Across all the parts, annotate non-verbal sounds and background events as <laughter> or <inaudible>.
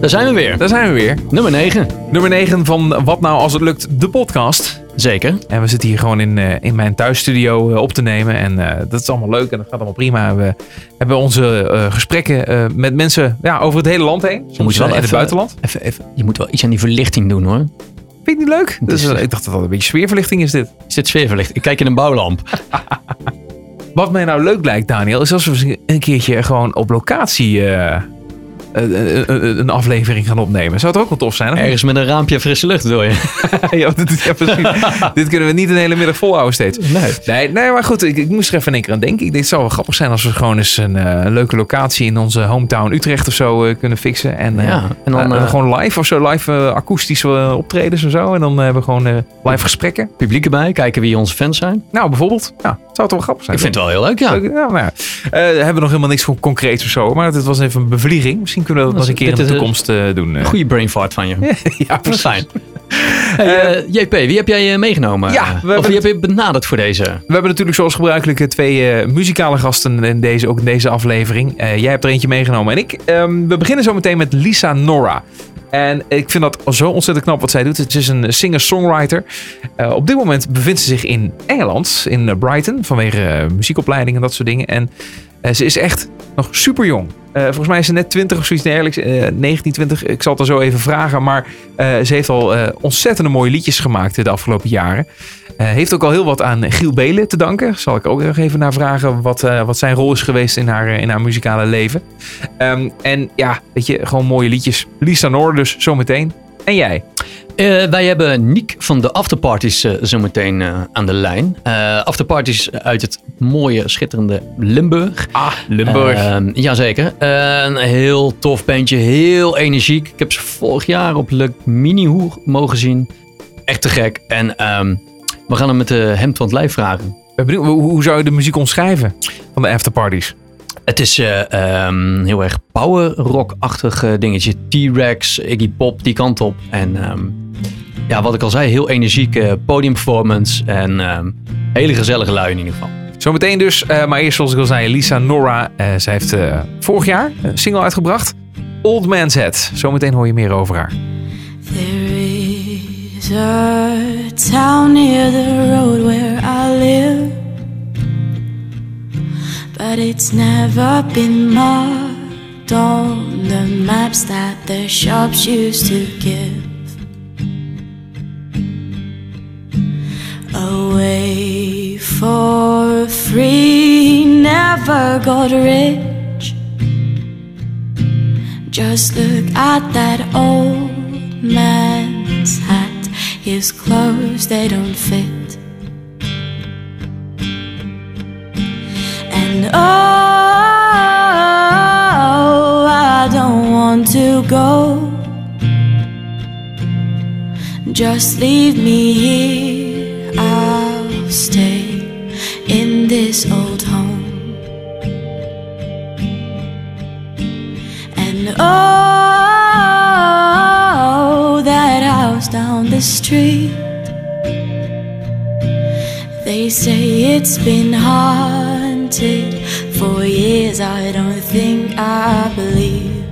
Daar zijn we weer. Daar zijn we weer. Nummer 9. Nummer 9 van Wat Nou Als Het Lukt, de podcast. Zeker. En we zitten hier gewoon in, eh, in mijn thuisstudio eh, op te nemen. En eh, dat is allemaal leuk en dat gaat allemaal prima. We hebben onze gesprekken met mensen ja, over het hele land heen. Soms moet wel wel in het even- buitenland. Even, even, je moet wel iets aan die verlichting doen hoor. Vind je het niet leuk? Het Dus, is- ik dacht dat dat een beetje sfeerverlichting is dit. Is dit sfeerverlicht? Ik kijk in een bouwlamp. <laughs> Wat mij nou leuk lijkt, Daniel, is als we een keertje gewoon op locatie een aflevering gaan opnemen. Zou het ook wel tof zijn? Ergens met een raampje frisse lucht wil je. <laughs> ja, dit, ja, <laughs> dit kunnen we niet een hele middag volhouden steeds. Nee. Nee, nee maar goed, ik, ik moest er even in één keer aan denken. Ik denk, het zou wel grappig zijn als we gewoon eens een, eh, leuke locatie in onze hometown Utrecht of zo eh, kunnen fixen. En, eh, Ja, en dan, eh, eh, gewoon live of zo, live eh, akoestische eh, optredens en zo. En dan hebben we gewoon eh, live gesprekken. Publiek erbij, kijken wie onze fans zijn. Nou, bijvoorbeeld. Ja, zou het wel grappig zijn. Ik vind het wel heel leuk, ja. Ja. Eh, we hebben nog helemaal niks con- concreets of zo. Maar dit was even een bevlieging. Misschien kunnen we dat nog eens een keer in de een toekomst eh, doen. eh. Goeie brain fart van je. <laughs> ja, precies. fijn. Hey, eh, JP, wie heb jij meegenomen? Ja, we of wie heb je benaderd voor deze? We hebben natuurlijk zoals gebruikelijk twee muzikale gasten in deze, ook in deze aflevering. Jij hebt er eentje meegenomen en ik. Ehm, we beginnen zo meteen met Lisa Nora. En ik vind dat zo ontzettend knap wat zij doet. Het is een singer-songwriter. Op dit moment bevindt ze zich in Engeland, in Brighton, vanwege eh, muziekopleiding en dat soort dingen. En eh, ze is echt nog super jong. volgens mij is ze net 20 of zoiets dergelijks. eh 19, 20. Ik zal het er zo even vragen. Maar eh, ze heeft al eh, ontzettende mooie liedjes gemaakt de afgelopen jaren. Eh, heeft ook al heel wat aan Giel Belen te danken. Zal ik ook nog even naar vragen wat, eh, wat zijn rol is geweest in haar, eh, in haar muzikale leven. Ehm, en ja, weet je, gewoon mooie liedjes. Lisa Noor dus, zometeen. En jij? Eh, wij hebben Niek van de Afterparties eh, zometeen eh, aan de lijn. Afterparties uit het mooie, schitterende Limburg. Ah, Limburg. Ehm, jazeker. Een heel tof bandje, heel energiek. Ik heb ze vorig jaar op Le Mini mogen zien. Echt te gek. En ehm, we gaan hem met de hemd van het lijf vragen. Hoe zou je de muziek omschrijven van de afterparties? Het is eh, ehm, heel erg power rock-achtig eh, dingetje. T-Rex, Iggy Pop, die kant op. En ehm, ja, wat ik al zei, heel energieke podiumperformance. En ehm, hele gezellige lui in ieder geval. Zometeen dus, eh, maar eerst zoals ik al zei, Lisa Nora. Eh, zij heeft eh, vorig jaar een single uitgebracht. Old Man's Head. Zometeen hoor je meer over haar. There is a town near the road where I live, but it's never been marked on the maps that the shops used to give. Away for free, never got rich. Just look at that old man's hat. His clothes, they don't fit. And oh, I don't want to go. Just leave me here. I'll stay in this old home. And oh, that house down the street. They say it's been haunted for years. I don't think I believe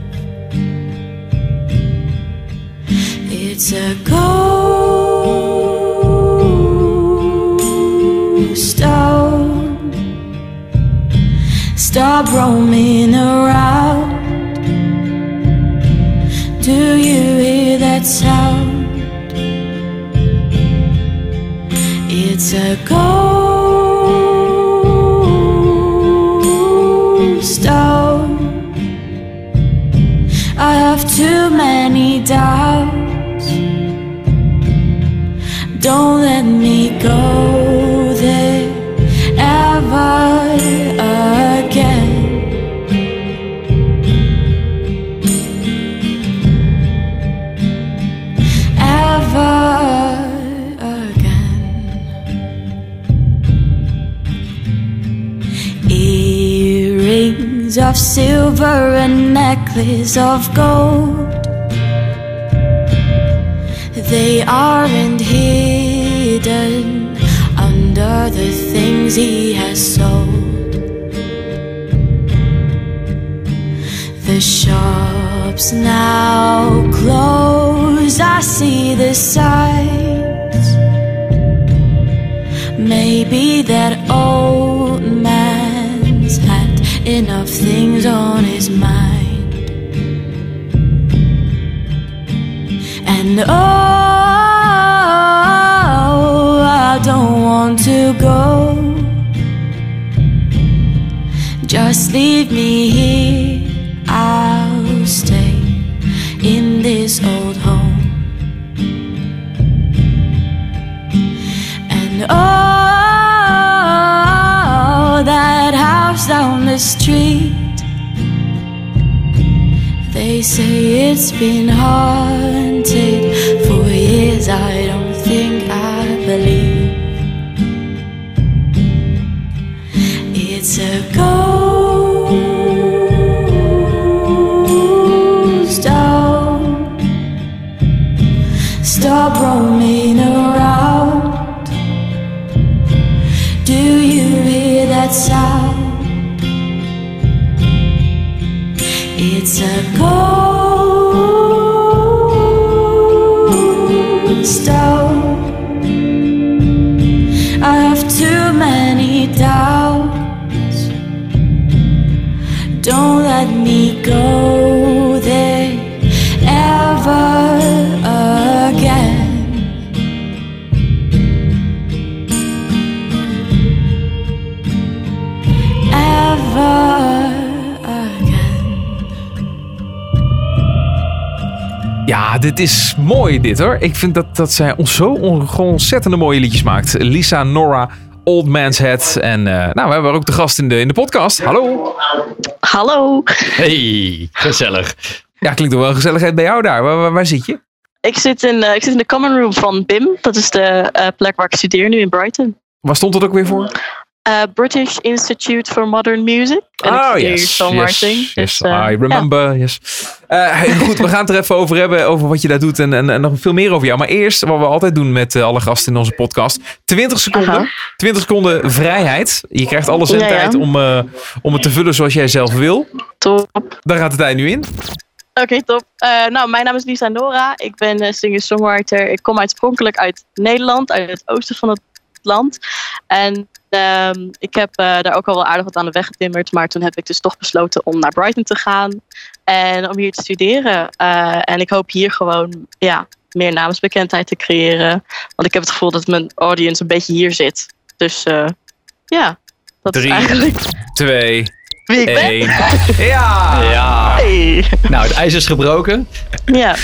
it's a ghost town. Stop roaming around. Do you hear that sound? It's a ghost Of silver, and necklace of gold. They aren't hidden under the things he has sold. The shops now close, I see the signs. Maybe that old enough things on his mind. And oh, I don't want to go. Just leave me here. Street. They say it's been haunted Ja, dit is mooi dit hoor. Ik vind dat, dat zij ons zo ontzettende mooie liedjes maakt. Lisa, Nora, Old Man's Head. En eh, nou, we hebben haar ook de gast in de, in de podcast. Hallo. Hallo, Hey, gezellig. Ja, klinkt toch wel gezelligheid bij jou daar. Waar, waar, waar zit je? ik zit, in, eh, ik zit in de common room van BIM. Dat is de eh, plek waar ik studeer nu in Brighton. Waar stond het ook weer voor? Eh, British Institute for Modern Music. En. Oh, Yes, dus, yes, eh, I remember. Yes. Eh, goed, we gaan het er even over hebben. Over wat je daar doet en, en, en nog veel meer over jou. Maar eerst, wat we altijd doen met eh, alle gasten in onze podcast. 20 seconden. Aha. 20 seconden vrijheid. Je krijgt alle zendtijd Ja, ja. om, eh, om het te vullen zoals jij zelf wil. top. Daar gaat de tijd nu in. Oké, top. Eh, nou, mijn naam is Lisa Nora. Ik ben eh, singer-songwriter. Ik kom oorspronkelijk uit Nederland, uit het oosten van het land. En ehm, ik heb eh, daar ook al wel aardig wat aan de weg getimmerd. Maar toen heb ik dus toch besloten om naar Brighton te gaan. En om hier te studeren. Eh, en ik hoop hier gewoon ja, meer namensbekendheid te creëren. Want ik heb het gevoel dat mijn audience een beetje hier zit. Dus eh, ja, dat Drie. is eigenlijk Twee, wie ik ben. <laughs> Ja! Ja. Hey. Nou, het ijs is gebroken. Ja.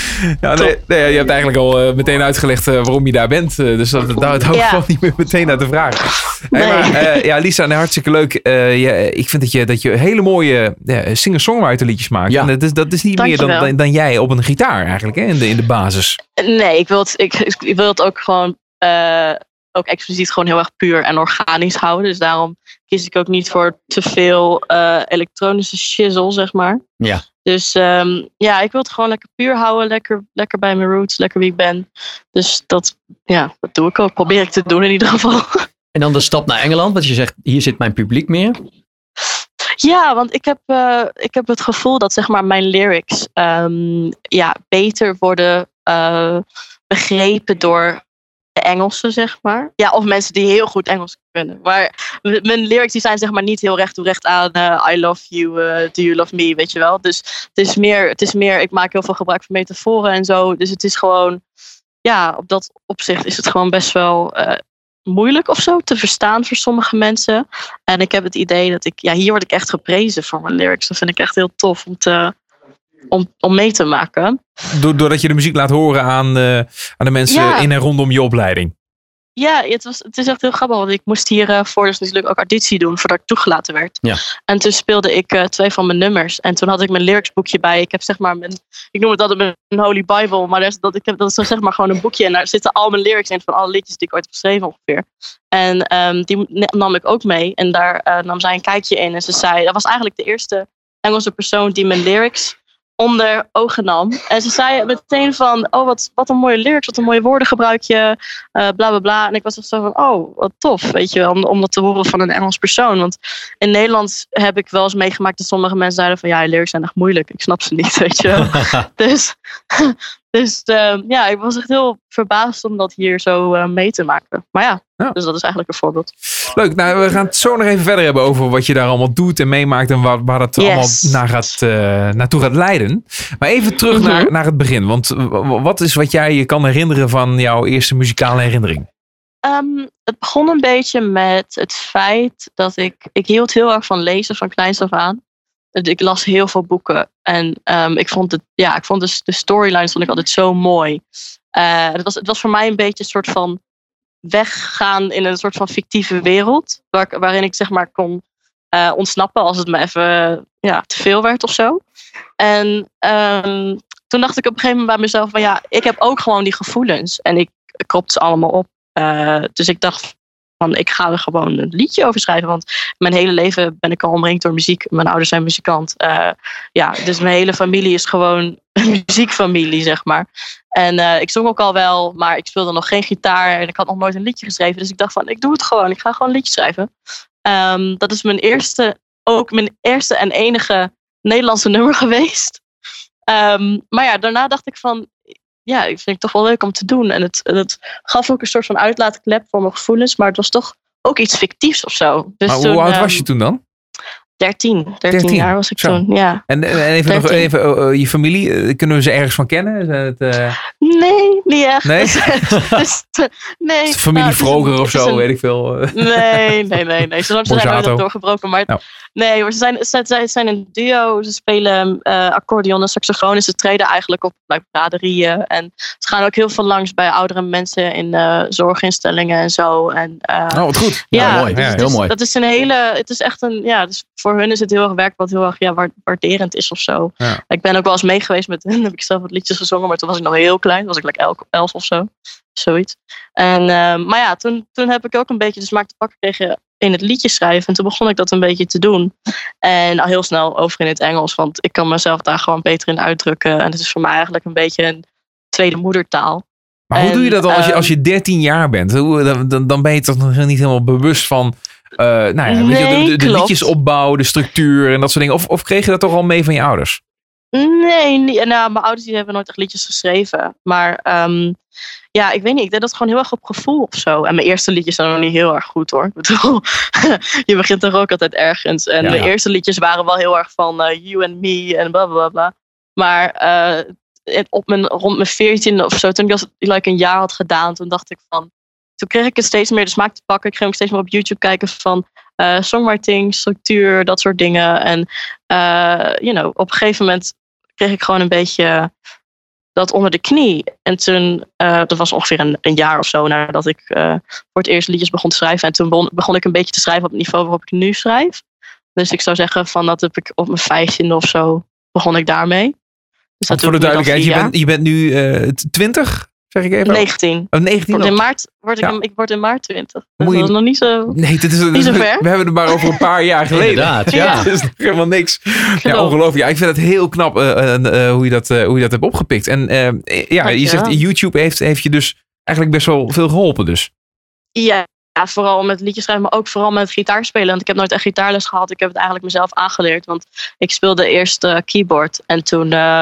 Ja, nee, nee, je hebt eigenlijk al eh, meteen uitgelegd eh, waarom je daar bent. eh, dus dat, dat, daar hoef ik gewoon niet meer meteen naar te vragen. Hey, Nee. maar, ja, Lisa, nou, hartstikke leuk. Ik vind dat je, dat je hele mooie singer-songwriter liedjes maakt. Ja. En dat, is, dat is niet meer dan, dan, dan jij op een gitaar eigenlijk, hè, in, de, in de basis. Nee, ik wil het, ik, ik wil het ook gewoon ook expliciet gewoon heel erg puur en organisch houden. Dus daarom kies ik ook niet voor te veel eh, elektronische shizzle, zeg maar. Ja. Dus ehm, ja, ik wil het gewoon lekker puur houden. Lekker, lekker bij mijn roots, lekker wie ik ben. Dus dat, ja, dat doe ik ook. Probeer ik te doen in ieder geval. <laughs> En dan de stap naar Engeland, want je zegt, hier zit mijn publiek meer. Ja, want ik heb, eh, ik heb het gevoel dat zeg maar, mijn lyrics ehm, ja, beter worden eh, begrepen door Engelsen, zeg maar. Ja, of mensen die heel goed Engels kunnen. Maar mijn lyrics die zijn zeg maar niet heel recht toe recht aan eh, I love you, eh, do you love me, weet je wel. Dus het is, meer, het is meer, ik maak heel veel gebruik van metaforen en zo. Dus het is gewoon, ja, op dat opzicht is het gewoon best wel eh, moeilijk of zo te verstaan voor sommige mensen. En ik heb het idee dat ik, ja, hier word ik echt geprezen voor mijn lyrics. Dat vind ik echt heel tof om, te, om, om mee te maken. Do- doordat je de muziek laat horen aan, eh, aan de mensen Ja. in en rondom je opleiding. Ja, het, was, het is echt heel grappig. Want ik moest hier eh, voor dus natuurlijk ook auditie doen voordat ik toegelaten werd. Ja. En toen speelde ik eh, twee van mijn nummers. En toen had ik mijn lyricsboekje bij. Ik heb zeg maar mijn, ik noem het altijd mijn Holy Bible. Maar dat, ik heb, dat is zeg maar gewoon een boekje. En daar zitten al mijn lyrics in van alle liedjes die ik ooit heb geschreven ongeveer. En ehm, die nam ik ook mee. En daar nam zij een kijkje in. En ze zei, dat was eigenlijk de eerste Engelse persoon die mijn lyrics onder ogen nam. En ze zei meteen van, oh wat, wat een mooie lyrics, wat een mooie woorden gebruik je, eh, bla bla bla. En ik was echt zo van, oh wat tof, weet je wel, om, om dat te horen van een Engels persoon. Want in Nederland heb ik wel eens meegemaakt dat sommige mensen zeiden van, ja, lyrics zijn echt moeilijk, ik snap ze niet, <laughs> weet je wel. <laughs> dus <laughs> dus eh, ja, ik was echt heel verbaasd om dat hier zo uh, mee te maken. Maar ja, Ja. dus dat is eigenlijk een voorbeeld. Leuk, nou we gaan het zo nog even verder hebben over wat je daar allemaal doet en meemaakt en waar, waar het Yes. allemaal naar gaat, eh, naartoe gaat leiden. Maar even terug Mhm. naar, naar het begin, want wat is wat jij je kan herinneren van jouw eerste muzikale herinnering? Ehm, het begon een beetje met het feit dat ik... Ik hield heel erg van lezen van kleins af aan. Dus Ik las heel veel boeken. En ehm, ik vond, het, ja, ik vond de, de storylines vond ik altijd zo mooi. Eh, het, was, het was voor mij een beetje een soort van weggaan in een soort van fictieve wereld. Waar, waarin ik zeg maar kon eh, ontsnappen als het me even ja, te veel werd of zo. En ehm, toen dacht ik op een gegeven moment bij mezelf van ja, ik heb ook gewoon die gevoelens. En ik kropte ze allemaal op. Eh, dus ik dacht ik ga er gewoon een liedje over schrijven. Want mijn hele leven ben ik al omringd door muziek. Mijn ouders zijn muzikant. Eh, ja, dus mijn hele familie is gewoon <laughs> een muziekfamilie, zeg maar. En eh, ik zong ook al wel, maar ik speelde nog geen gitaar. En ik had nog nooit een liedje geschreven. Dus ik dacht van ik doe het gewoon. Ik ga gewoon een liedje schrijven. Ehm, dat is mijn eerste, ook mijn eerste en enige Nederlandse <laughs> nummer geweest. Ehm, maar ja, daarna dacht ik van, ja, ik vind het toch wel leuk om te doen. En het, het gaf ook een soort van uitlaatklep voor mijn gevoelens, maar het was toch ook iets fictiefs of zo. Dus Maar toen, hoe oud ehm, was je toen dan? 13, 13, 13, jaar was ik zo. toen, ja. En, en even nog 13. even oh, oh, je familie, eh, kunnen we ze ergens van kennen? Is het, Nee, niet echt. Nee? <laughs> Dus, familie nou, Vroger of zo, een- weet ik veel. eh. <laughs> Nee, nee, nee, nee. Ze, ze zijn nooit doorgebroken. Maar nee hoor, ze zijn, ze, ze zijn een duo. Ze spelen eh accordeon en saxofoon. En ze treden eigenlijk op like, braderieën. En ze gaan ook heel veel langs bij oudere mensen in eh, zorginstellingen en zo. En, eh, Oh, wat goed. Ja, mooi. dus Ja, heel mooi. Dat is een hele, het is echt een, ja, dus voor hun is het heel erg werk wat heel erg ja, waar- waarderend is of zo. Ja. Ik ben ook wel eens mee geweest met hen, <laughs> heb ik zelf wat liedjes gezongen, maar toen was ik nog heel klein, was ik like elf, elf of zo, zoiets. En, ehm, maar ja, toen, toen heb ik ook een beetje de smaak te pakken gekregen in het liedje schrijven en toen begon ik dat een beetje te doen. En al heel snel over in het Engels, want ik kan mezelf daar gewoon beter in uitdrukken en het is voor mij eigenlijk een beetje een tweede moedertaal. Maar hoe doe je dat dan als je, ehm, als je 13 jaar bent? Hoe, dan, dan, ben je toch nog niet helemaal bewust van eh, nou ja, weet je, de, Nee, de, de klopt. liedjesopbouw, de structuur en dat soort dingen. Of, of kreeg je dat toch al mee van je ouders? Nee, niet- nou, mijn ouders die hebben nooit echt liedjes geschreven. Maar ehm, ja, ik weet niet. Ik deed dat gewoon heel erg op gevoel of zo. En mijn eerste liedjes zijn nog niet heel erg goed hoor. Ik bedoel, <laughs> je begint toch ook altijd ergens. En Ja. mijn eerste liedjes waren wel heel erg van eh, you and me en bla bla bla. Maar eh, op mijn, rond mijn veertiende of zo, toen ik dat like, een jaar had gedaan, toen dacht ik van. Toen kreeg ik het steeds meer de smaak te pakken. Ik ging ook steeds meer op YouTube kijken van eh, songwriting, structuur, dat soort dingen. En you know, op een gegeven moment kreeg ik gewoon een beetje dat onder de knie. En toen, eh, dat was ongeveer een, een jaar of zo nadat ik eh, voor het eerst liedjes begon te schrijven. En toen begon, begon ik een beetje te schrijven op het niveau waarop ik nu schrijf. Dus ik zou zeggen van dat heb ik op mijn vijftiende of zo begon ik daarmee. Dus dat voor de duidelijkheid, je bent, je bent nu eh 20, zeg ik even? jaar. 19. Oh, 19 Word in maart, word ik, Ja. ik word in maart 20. Dus Moet je- dat is nog niet zo. Nee, dit is, Niet is- zo ver. we hebben het maar over een paar jaar <laughs> geleden. Inderdaad, ja. <laughs> Dat is nog helemaal niks. Ja, ongelooflijk. Ja, ik vind het heel knap eh, eh, eh, hoe, je dat, eh, hoe je dat hebt opgepikt. En ja, je zegt YouTube heeft, heeft je dus eigenlijk best wel veel geholpen dus. Ja, ja, vooral met liedjes schrijven, maar ook vooral met gitaarspelen. Want ik heb nooit echt gitaarles gehad. Ik heb het eigenlijk mezelf aangeleerd. Want ik speelde eerst eh, keyboard. En toen eh,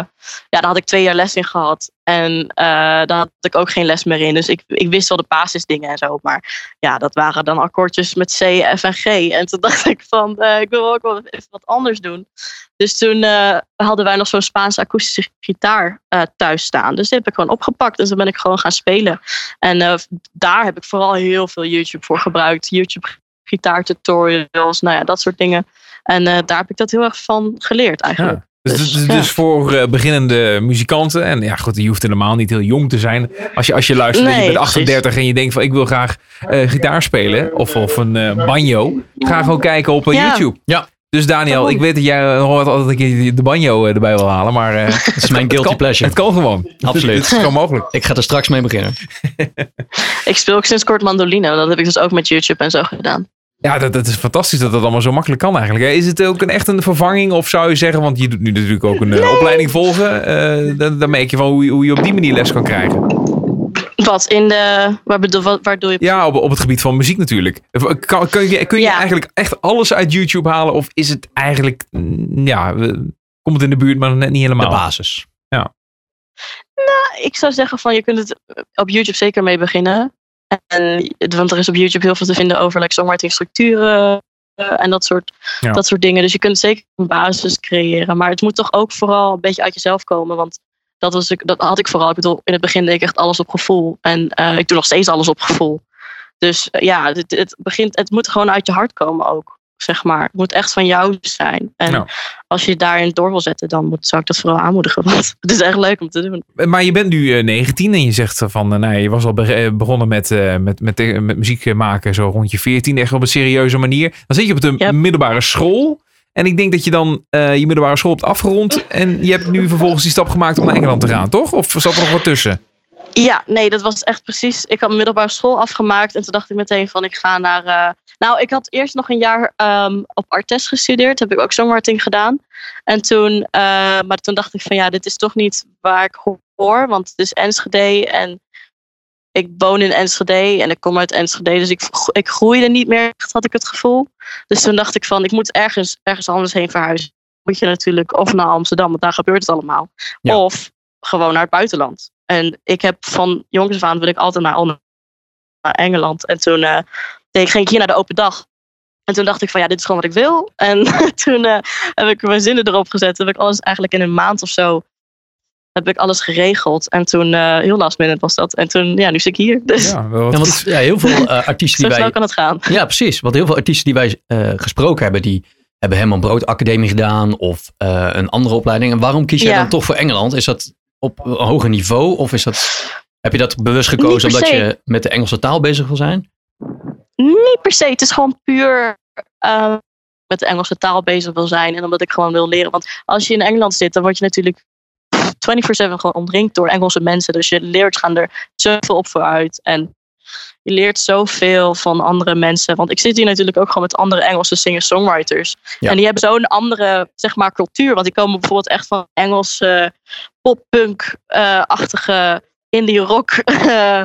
ja, daar had ik twee jaar les in gehad. En eh daar had ik ook geen les meer in. Dus ik, ik wist wel de basisdingen en zo. Maar ja, dat waren dan akkoordjes met C, F en G. En toen <laughs> dacht ik van, eh, ik wil ook wel even wat anders doen. Dus toen eh, hadden wij nog zo'n Spaanse akoestische gitaar thuis staan. Dus die heb ik gewoon opgepakt. En toen ben ik gewoon gaan spelen. En daar heb ik vooral heel veel YouTube voor gebruikt. YouTube gitaartutorials, nou ja, dat soort dingen. En daar heb ik dat heel erg van geleerd eigenlijk. Dus, Dus, dus, ja. dus voor eh, beginnende muzikanten, en ja goed, je hoeft helemaal niet heel jong te zijn. Als je, als je luistert en je bent precies. 38 en je denkt van ik wil graag eh, gitaar spelen of, of een eh, banjo. Ga gewoon kijken op Ja. YouTube. Ja. Dus Daniel, ik weet dat jij nog wat- altijd een keer de banjo erbij wil halen, maar eh, <laughs> Het is mijn guilty kan, pleasure. het kan gewoon. <laughs> Absoluut. Het is gewoon mogelijk. Ik ga er straks mee beginnen. <laughs> Ik speel ook sinds kort mandoline. Dat heb ik dus ook met YouTube en zo gedaan. Ja, dat, dat is fantastisch dat dat allemaal zo makkelijk kan eigenlijk. Is het ook een, echt een vervanging of zou je zeggen, want je doet nu natuurlijk ook een eh, opleiding volgen. eh, dan, dan merk je van hoe, je- hoe je op die manier les kan krijgen. Wat in de. Waar, bedoel, wat, waar doe je? Ja, op, op het gebied van muziek natuurlijk. Kan, kun je, kun je Ja. eigenlijk echt alles uit YouTube halen of is het eigenlijk, mm, ja, eh, komt het in de buurt, maar net niet De helemaal. basis. Ik zou zeggen van je kunt het op YouTube zeker mee beginnen. En, want er is op YouTube heel veel te vinden over like, songwriting structuren eh, en dat soort, Ja. dat soort dingen. Dus je kunt zeker een basis creëren. Maar het moet toch ook vooral een beetje uit jezelf komen. Want dat, was, ik- dat had ik vooral. Ik bedoel, in het begin deed ik echt alles op gevoel. En eh, ik doe nog steeds alles op gevoel. Dus eh, ja, het, het, begint, het moet gewoon uit je hart komen ook. Zeg maar. Het moet echt van jou zijn. En Ja. als je het daarin door wil zetten, dan moet, zou ik dat vooral aanmoedigen. <laughs> Want het is echt leuk om te doen. Maar je bent nu eh, 19 en je zegt van, eh, nou, je was al be- eh, begonnen met, eh, met, met, eh, met muziek maken zo rond je 14, echt op een serieuze manier. Dan zit je op de Yep. middelbare school. En ik denk dat je dan eh, je middelbare school hebt afgerond. En je hebt nu vervolgens die stap gemaakt om naar Engeland te gaan, toch? Of zat er nog wat tussen? Ja, nee, dat was echt precies. Ik had mijn middelbare school afgemaakt en toen dacht ik meteen van ik ga naar. eh, nou, ik had eerst nog een jaar ehm, op Artes gestudeerd, heb ik ook songwriting gedaan. En toen, eh, maar toen dacht ik van ja, dit is toch niet waar ik hoor, want het is Enschede en ik woon in Enschede en ik kom uit Enschede, dus ik, ik groeide niet meer, echt, had ik het gevoel. Dus toen dacht ik van ik moet ergens, ergens anders heen verhuizen. Moet je natuurlijk of naar Amsterdam, want daar gebeurt het allemaal. Ja. Of gewoon naar het buitenland. En ik heb van jongens af aan wil ik altijd naar, naar Engeland. En toen eh, ging ik hier naar de open dag. En toen dacht ik van ja, dit is gewoon wat ik wil. En <laughs> toen eh, heb ik mijn zinnen erop gezet. Heb ik alles eigenlijk in een maand of zo heb ik alles geregeld. En toen, eh, heel last minute was dat. En toen, ja, nu zit ik hier. Dus Ja, wel Ja, goed. want ja, heel veel <laughs> artiesten zo die snel wij... kan het gaan. Ja, precies. Want heel veel artiesten die wij eh, gesproken hebben, die hebben Herman Brood Academie gedaan of eh, een andere opleiding. En waarom kies jij Ja. dan toch voor Engeland? Is dat op een hoger niveau of is dat, heb je dat bewust gekozen omdat je met de Engelse taal bezig wil zijn? Niet per se. Het is gewoon puur eh, met de Engelse taal bezig wil zijn. En omdat ik gewoon wil leren. Want als je in Engeland zit, dan word je natuurlijk 24-7 gewoon omringd door Engelse mensen. Dus je leert gaan er zoveel op vooruit. En je leert zoveel van andere mensen. Want ik zit hier natuurlijk ook gewoon met andere Engelse singer-songwriters. Ja. En die hebben zo'n andere, zeg maar, cultuur. Want die komen bijvoorbeeld echt van Engelse pop-punk-achtige indie rock <laughs> eh,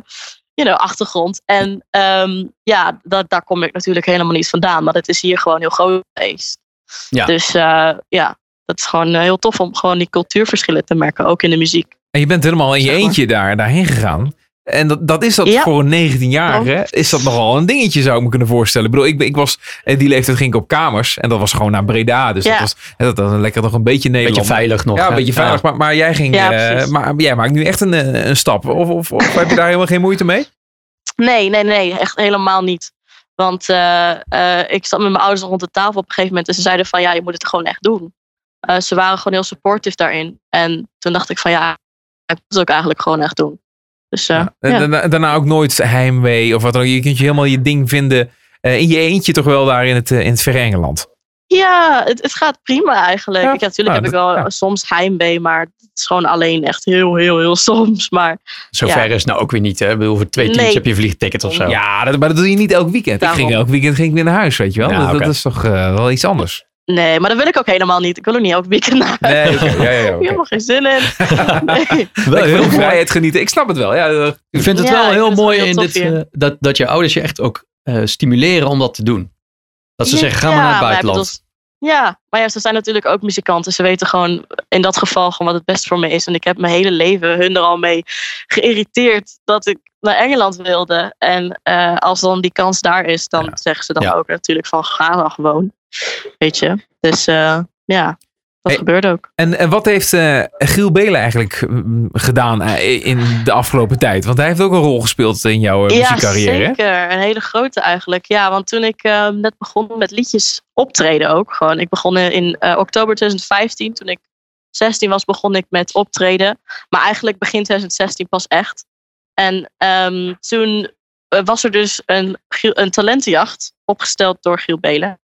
you know, achtergrond. En ehm, ja, dat, daar kom ik natuurlijk helemaal niet vandaan. Maar het is hier gewoon heel groot geweest. Ja. Dus eh, ja, dat is gewoon eh, heel tof om gewoon die cultuurverschillen te merken. Ook in de muziek. En je bent helemaal in je eentje daar, daarheen gegaan. En dat, dat is dat Ja. voor een 19-jarige, is dat nogal een dingetje zou ik me kunnen voorstellen. Ik bedoel, ik, ik was, in die leeftijd ging ik op kamers en dat was gewoon naar Breda. Dus Ja. dat was dat was lekker nog een beetje Nederland. Beetje veilig nog. Ja, een hè? beetje veilig. Maar, maar jij ging, Ja, eh, precies. maar jij maakt nu echt een, eh, een stap. Of, of, of heb je daar helemaal geen moeite mee? Nee, nee, nee, echt helemaal niet. Want eh, eh, ik zat met mijn ouders rond de tafel op een gegeven moment. En ze zeiden van ja, je moet het gewoon echt doen. Eh, ze waren gewoon heel supportive daarin. En toen dacht ik van ja, ik moet het ook eigenlijk gewoon echt doen. Dus eh, Ja. ja. En Daarna, daarna ook nooit heimwee of wat dan ook. Je kunt je helemaal je ding vinden eh, in je eentje toch wel daar in het, eh, in het verre Engeland. Ja, het, het gaat prima eigenlijk. Ja, Ja, natuurlijk nou, heb ik wel ja. soms heimwee, maar het is gewoon alleen echt heel, heel, heel soms. Maar Zover Ja. is het nou ook weer niet. Hè? Ik bedoel, voor twee tientjes Nee. heb je vliegticket of zo. Ja, dat, maar dat doe je niet elk weekend. Ik ging elk weekend ging ik weer naar huis, weet je wel. Ja, dat, is toch wel iets anders. Nee, maar dat wil ik ook helemaal niet. Ik wil ook niet elke weekend naar huis. Nee, oké. Ja, ja, <laughs> helemaal geen zin in. <laughs> Nee. Wel heel veel vrijheid genieten. Ik snap het wel. Ja, Ik vind het Ja, wel heel mooi wel in dit, eh, dat, dat je ouders je echt ook eh, stimuleren om dat te doen. Dat ze zeggen, ga maar Ja, naar het maar buitenland. bedoel, ja, maar ja, ze zijn natuurlijk ook muzikanten. Ze weten gewoon in dat geval gewoon wat het best voor me is. En ik heb mijn hele leven hun er al mee geïrriteerd dat ik naar Engeland wilde. En eh, als dan die kans daar is, dan Ja. zeggen ze dan Ja. ook natuurlijk van ga dan gewoon. Weet je. Dus eh, ja, dat Hey, gebeurt ook. En, en wat heeft eh, Giel Belen eigenlijk gedaan eh, in de afgelopen tijd? Want hij heeft ook een rol gespeeld in jouw Ja, muziekcarrière. hè? zeker. Een hele grote eigenlijk. Ja, want toen ik net begon met liedjes optreden ook. Gewoon, ik begon in oktober 2015. Toen ik 16 was, begon ik met optreden. Maar eigenlijk begin 2016 pas echt. En ehm, toen was er dus een, een talentenjacht opgesteld door Giel Belen.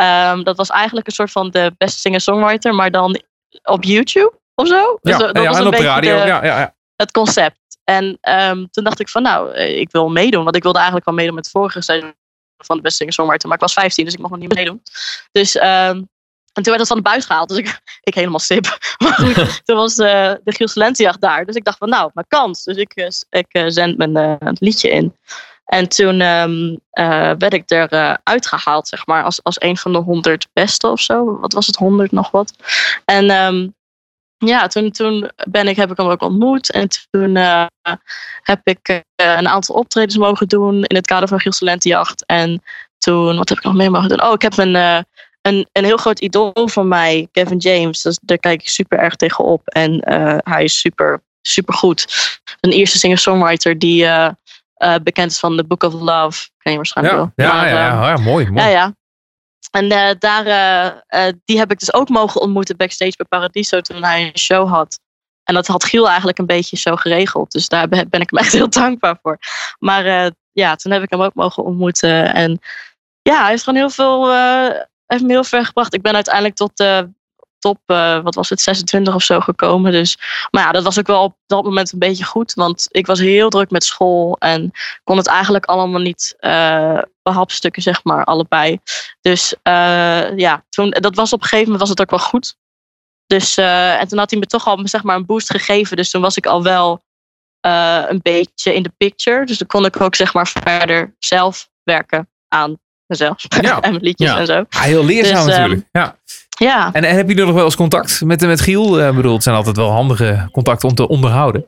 Ehm, dat was eigenlijk een soort van de beste singer-songwriter, maar dan op YouTube of zo. Ja, Dus, eh, ja, was en een op de beetje radio. de- Ja, ja, ja. het concept. En ehm, toen dacht ik van nou, eh, ik wil meedoen. Want ik wilde eigenlijk al meedoen met het vorige seizoen. van de beste singer-songwriter. Maar ik was 15, dus ik mocht nog niet meedoen. Dus, ehm, en toen werd het van de buis gehaald. Dus ik, <laughs> ik helemaal sip. <laughs> Maar goed, <laughs> toen was eh, de Talentenjacht daar. Dus ik dacht van, nou, mijn kans. Dus ik, ik eh, zend mijn liedje in. En toen ehm, eh, werd ik er eh, uitgehaald, zeg maar, als, als een van de honderd beste of zo. Wat was het, honderd nog wat? En ehm, ja, toen, toen ben ik, heb ik hem ook ontmoet. En toen eh, heb ik een aantal optredens mogen doen in het kader van Giels Talentenjacht. En toen, wat heb ik nog meer mogen doen? Oh, ik heb een, een, een heel groot idool van mij, Kevin James. Daar kijk ik super erg tegen op. En hij is super, super goed. Een eerste singer-songwriter die eh, eh, bekend is van The Book of Love. Ken je waarschijnlijk Ja, wel. ja, Maar, ja, ehm, ja, mooi. mooi. ja, ja. En eh, daar, eh, eh, die heb ik dus ook mogen ontmoeten backstage bij Paradiso toen hij een show had. En dat had Giel eigenlijk een beetje zo geregeld. Dus daar ben ik hem <laughs> echt heel dankbaar voor. Maar eh, ja, toen heb ik hem ook mogen ontmoeten. En ja, hij heeft gewoon heel veel, eh, heeft me heel ver gebracht. Ik ben uiteindelijk tot de top, eh, wat was het, 26 of zo gekomen. Dus, maar ja, dat was ook wel op dat moment een beetje goed. Want ik was heel druk met school en kon het eigenlijk allemaal niet eh behapstukken, zeg maar, allebei. Dus eh, ja, toen, dat was op een gegeven moment was het ook wel goed. Dus, en toen had hij me toch al zeg maar, een boost gegeven. Dus toen was ik al wel een beetje in de picture. Dus dan kon ik ook zeg maar, verder zelf werken aan mezelf. Ja. <laughs> en mijn liedjes Ja. en zo. Ah, heel leerzaam Dus, ehm, natuurlijk. Ja. Ja, En, en heb je nu nog wel eens contact met, met Giel? Eh, Ik bedoel, het zijn altijd wel handige contacten om te onderhouden.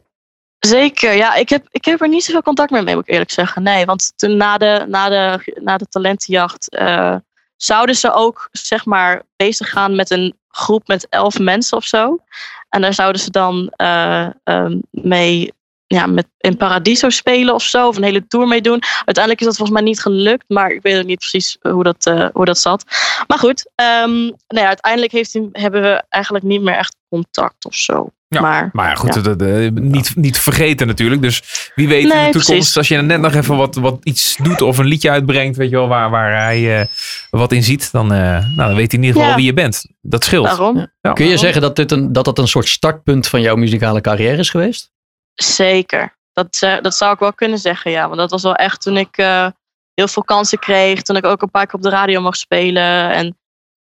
zeker. Ja, ik heb, ik heb er niet zoveel contact meer mee, moet ik eerlijk zeggen. Nee, want toen na de, na de, na de talentenjacht eh, zouden ze ook zeg maar bezig gaan met een groep met elf mensen of zo. En daar zouden ze dan eh, ehm, mee ja, met, in Paradiso spelen of zo. Of een hele tour mee doen. Uiteindelijk is dat volgens mij niet gelukt. Maar ik weet ook niet precies hoe dat, eh, hoe dat zat. Maar goed, ehm, nou ja, uiteindelijk heeft hij, hebben we eigenlijk niet meer echt contact of zo. Ja, maar Maar ja, goed, Ja. eh, niet, niet vergeten natuurlijk. Dus wie weet in de toekomst, precies. als je net nog even wat, wat iets doet of een liedje uitbrengt, weet je wel, waar, waar hij eh, wat in ziet, dan, eh, nou, dan weet hij in ieder geval Ja. wie je bent. Dat scheelt. daarom. Ja. Kun je zeggen dat, dit een, dat dat een soort startpunt van jouw muzikale carrière is geweest? Zeker. Dat, dat zou ik wel kunnen zeggen, ja. Want dat was wel echt toen ik eh, heel veel kansen kreeg. Toen ik ook een paar keer op de radio mocht spelen. En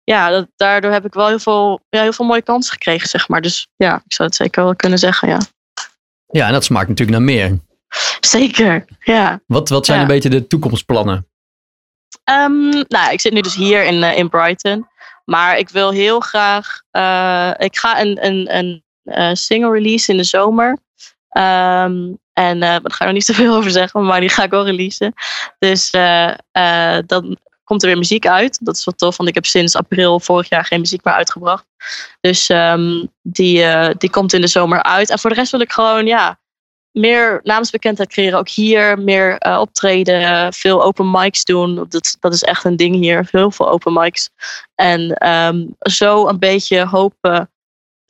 ja, dat, daardoor heb ik wel heel veel, ja, heel veel mooie kansen gekregen, zeg maar. Dus ja, ik zou het zeker wel kunnen zeggen, ja. Ja, en dat smaakt natuurlijk naar meer. Zeker, ja. Wat, wat zijn Ja. een beetje de toekomstplannen? Ehm, nou, ik zit nu dus hier in, eh, in Brighton. Maar ik wil heel graag. eh, ik ga een, een, een single release in de zomer. Ehm, en eh, daar ga ik nog niet zoveel over zeggen, maar die ga ik wel releasen. Dus eh, eh, dan komt er weer muziek uit. Dat is wel tof, want ik heb sinds april vorig jaar geen muziek meer uitgebracht. Dus ehm, die, die komt in de zomer uit. En voor de rest wil ik gewoon, ja, meer naamsbekendheid creëren. Ook hier meer optreden, veel open mics doen. Dat, dat is echt een ding hier. Heel veel open mics. En ehm, zo een beetje hopen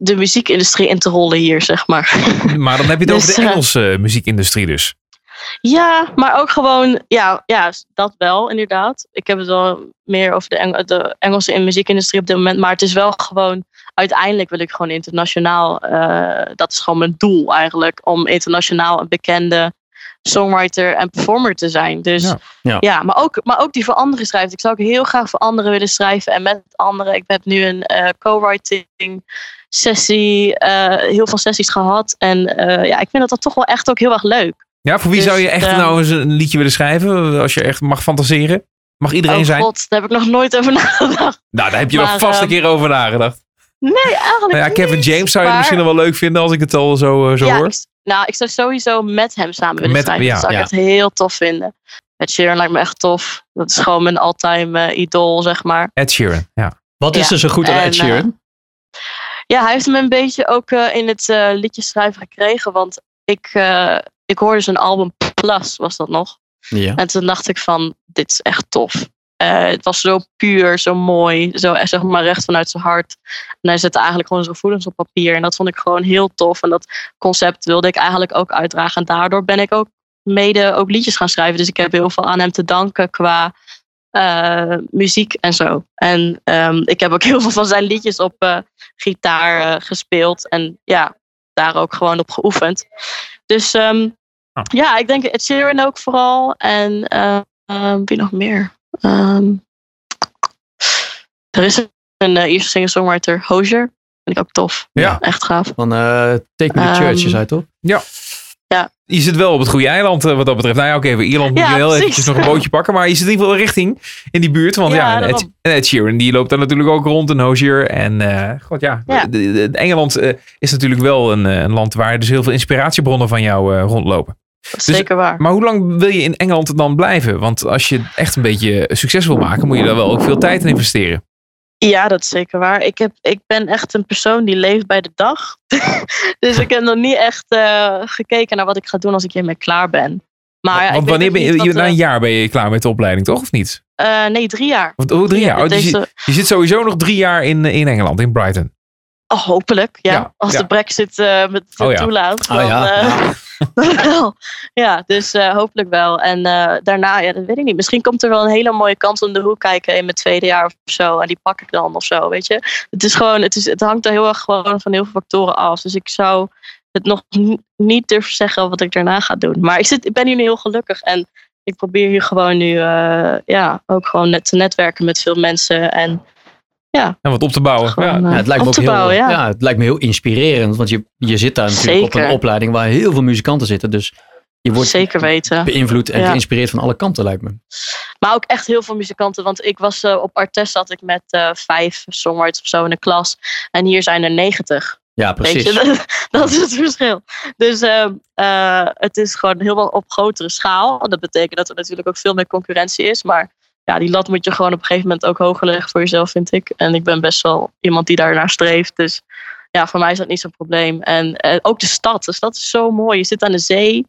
de muziekindustrie in te rollen hier, zeg maar. <laughs> Maar dan heb je het over Dus, de eh, Engelse eh, muziekindustrie dus. ja, maar ook gewoon, ja, ja, dat wel inderdaad. Ik heb het wel meer over de, Eng- de Engelse in muziekindustrie op dit moment. Maar het is wel gewoon, uiteindelijk wil ik gewoon internationaal. eh, dat is gewoon mijn doel eigenlijk. Om internationaal een bekende songwriter en performer te zijn. Dus Ja. Ja. ja, maar, ook, maar ook die voor anderen schrijft. Ik zou ook heel graag voor anderen willen schrijven. En met anderen. Ik heb nu een eh, co-writing sessie. eh, heel veel sessies gehad. En eh, ja, ik vind dat, dat toch wel echt ook heel erg leuk. Ja, voor wie Dus, zou je echt ehm, nou eens een liedje willen schrijven? Als je echt mag fantaseren. Mag iedereen oh zijn? god, daar heb ik nog nooit over <laughs> nagedacht. Nou, daar heb je nog Maar, vast een ehm, keer over nagedacht. Nee, eigenlijk Nou ja, Kevin niet, James zou je maar- misschien nog wel leuk vinden als ik het al zo, zo ja, hoor. ik, nou, ik zou sowieso met hem samen willen Met- schrijven. ja, dat zou ik ja. echt heel tof vinden. Ed Sheeran lijkt me echt tof. Dat is gewoon mijn all-time eh, idool, zeg maar. Ed Sheeran, ja. Wat is Ja. er zo goed aan En, Ed Sheeran? Ja, hij heeft me een beetje ook eh, in het eh liedjeschrijven gekregen. Want ik, eh, ik hoorde zijn album Plus, was dat nog. ja. En toen dacht ik van, dit is echt tof. Eh, het was zo puur, zo mooi, zo eh, zeg maar recht vanuit zijn hart. En hij zette eigenlijk gewoon zijn gevoelens op papier. En dat vond ik gewoon heel tof. En dat concept wilde ik eigenlijk ook uitdragen. En daardoor ben ik ook mede ook liedjes gaan schrijven. Dus ik heb heel veel aan hem te danken qua eh, muziek en zo. En ehm, ik heb ook <laughs> heel veel van zijn liedjes op gitaar gespeeld. En ja, daar ook gewoon op geoefend. Dus ehm, Ah. ja, ik denk Ed Sheeran ook vooral. En wie nog meer? Ehm, er is een uh, Ierse singer-songwriter, Hozier. Vind ik ook tof. Ja. Echt gaaf. Van eh Take Me to Church, je Ehm, zei toch? Je zit wel op het goede eiland eh, wat dat betreft. Nou ja, oké, voor Ierland moet Ja, je heel eventjes nog een bootje pakken. Maar je zit in ieder geval richting in die buurt. Want ja, Ja, Ed. Ed Sheeran die loopt daar natuurlijk ook rond. En Hozier. En eh, god ja, Ja. de- de- de- Engeland eh, is natuurlijk wel een, eh, een land waar dus heel veel inspiratiebronnen van jou eh, rondlopen. Dat is Dus- zeker waar. Maar hoe lang wil je in Engeland dan blijven? Want als je echt een beetje succes wil maken, moet je daar wel ook veel tijd in investeren. Ja, dat is zeker waar. Ik, heb, ik ben echt een persoon die leeft bij de dag. <laughs> dus ik heb nog niet echt eh, gekeken naar wat ik ga doen als ik hiermee klaar ben. Maar Want wanneer ben je, na een eh, jaar ben je klaar met de opleiding, toch? Of niet? eh, nee, drie jaar. Want, oh, drie jaar. Oh, dus je, zit sowieso nog drie jaar in, in Engeland, in Brighton. oh, hopelijk, ja. Ja, als ja. de brexit eh met Oh, ja. toelaat. Oh, dan, ja. <laughs> <laughs> ja, dus eh, hopelijk wel. En eh, daarna, ja, dat weet ik niet. Misschien komt er wel een hele mooie kans om de hoek kijken in mijn tweede jaar of zo. En die pak ik dan of zo, weet je. Het is gewoon, het, is, het hangt er heel erg gewoon van heel veel factoren af. Dus ik zou het nog niet durven zeggen wat ik daarna ga doen. Maar ik, zit, ik ben hier nu heel gelukkig. En ik probeer hier gewoon nu, eh, ja, ook gewoon net te netwerken met veel mensen. En En wat op te bouwen. gewoon Ja. eh, Ja, het lijkt me op ook te heel, bouwen, ja. ja, het lijkt me heel inspirerend. Want je, je zit daar natuurlijk op een opleiding waar heel veel muzikanten zitten. Dus je wordt Zeker weten. beïnvloed en Ja. geïnspireerd van alle kanten, lijkt me. Maar ook echt heel veel muzikanten. Want ik was eh, op Artes zat ik met eh, vijf songwriters of zo in de klas. En hier zijn er negentig. Ja, precies. dat, <laughs> dat is het verschil. Dus eh, eh, het is gewoon helemaal op grotere schaal. En dat betekent dat er natuurlijk ook veel meer concurrentie is. Maar ja, die lat moet je gewoon op een gegeven moment ook hoger leggen voor jezelf, vind ik. En ik ben best wel iemand die daar naar streeft. Dus ja, voor mij is dat niet zo'n probleem. En eh, ook de stad. De stad is zo mooi. Je zit aan de zee.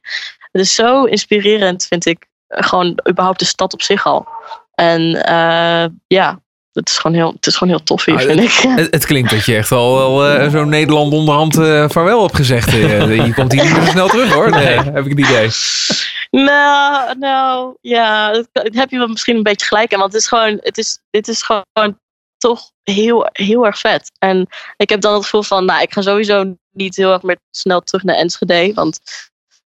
Het is zo inspirerend, vind ik. Eh, Gewoon überhaupt de stad op zich al. En eh, ja, het is, gewoon heel, het is gewoon heel tof hier, Ah, vind ik. Het, het klinkt dat je echt al wel eh, zo'n Nederland onderhand eh vaarwel hebt gezegd. Eh, <laughs> je komt hier niet meer zo snel terug hoor. Nee, heb ik het idee. Nou, nou, ja, dat, heb je wel misschien een beetje gelijk in. Want het is gewoon, het is, dit is gewoon toch heel, heel erg vet. En ik heb dan het gevoel van, nou, ik ga sowieso niet heel erg meer snel terug naar Enschede. Want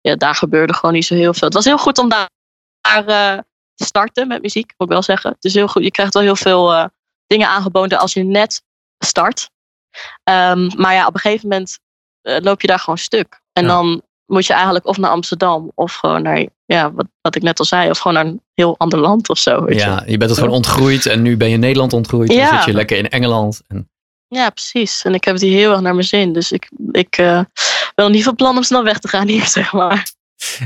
ja, daar gebeurde gewoon niet zo heel veel. Het was heel goed om daar, starten met muziek, moet ik wel zeggen. Het is heel goed. Je krijgt wel heel veel eh, dingen aangeboden als je net start. Ehm, maar ja, op een gegeven moment eh, loop je daar gewoon stuk. En Ja. dan moet je eigenlijk of naar Amsterdam of gewoon naar, ja, wat, wat ik net al zei, of gewoon naar een heel ander land of zo. Weet. Ja, je bent het gewoon ontgroeid en nu ben je in Nederland ontgroeid. Dan Ja. zit je lekker in Engeland. En, ja, precies. En ik heb het hier heel erg naar mijn zin. Dus ik, ik ben niet van plan om snel weg te gaan hier, <laughs> zeg maar.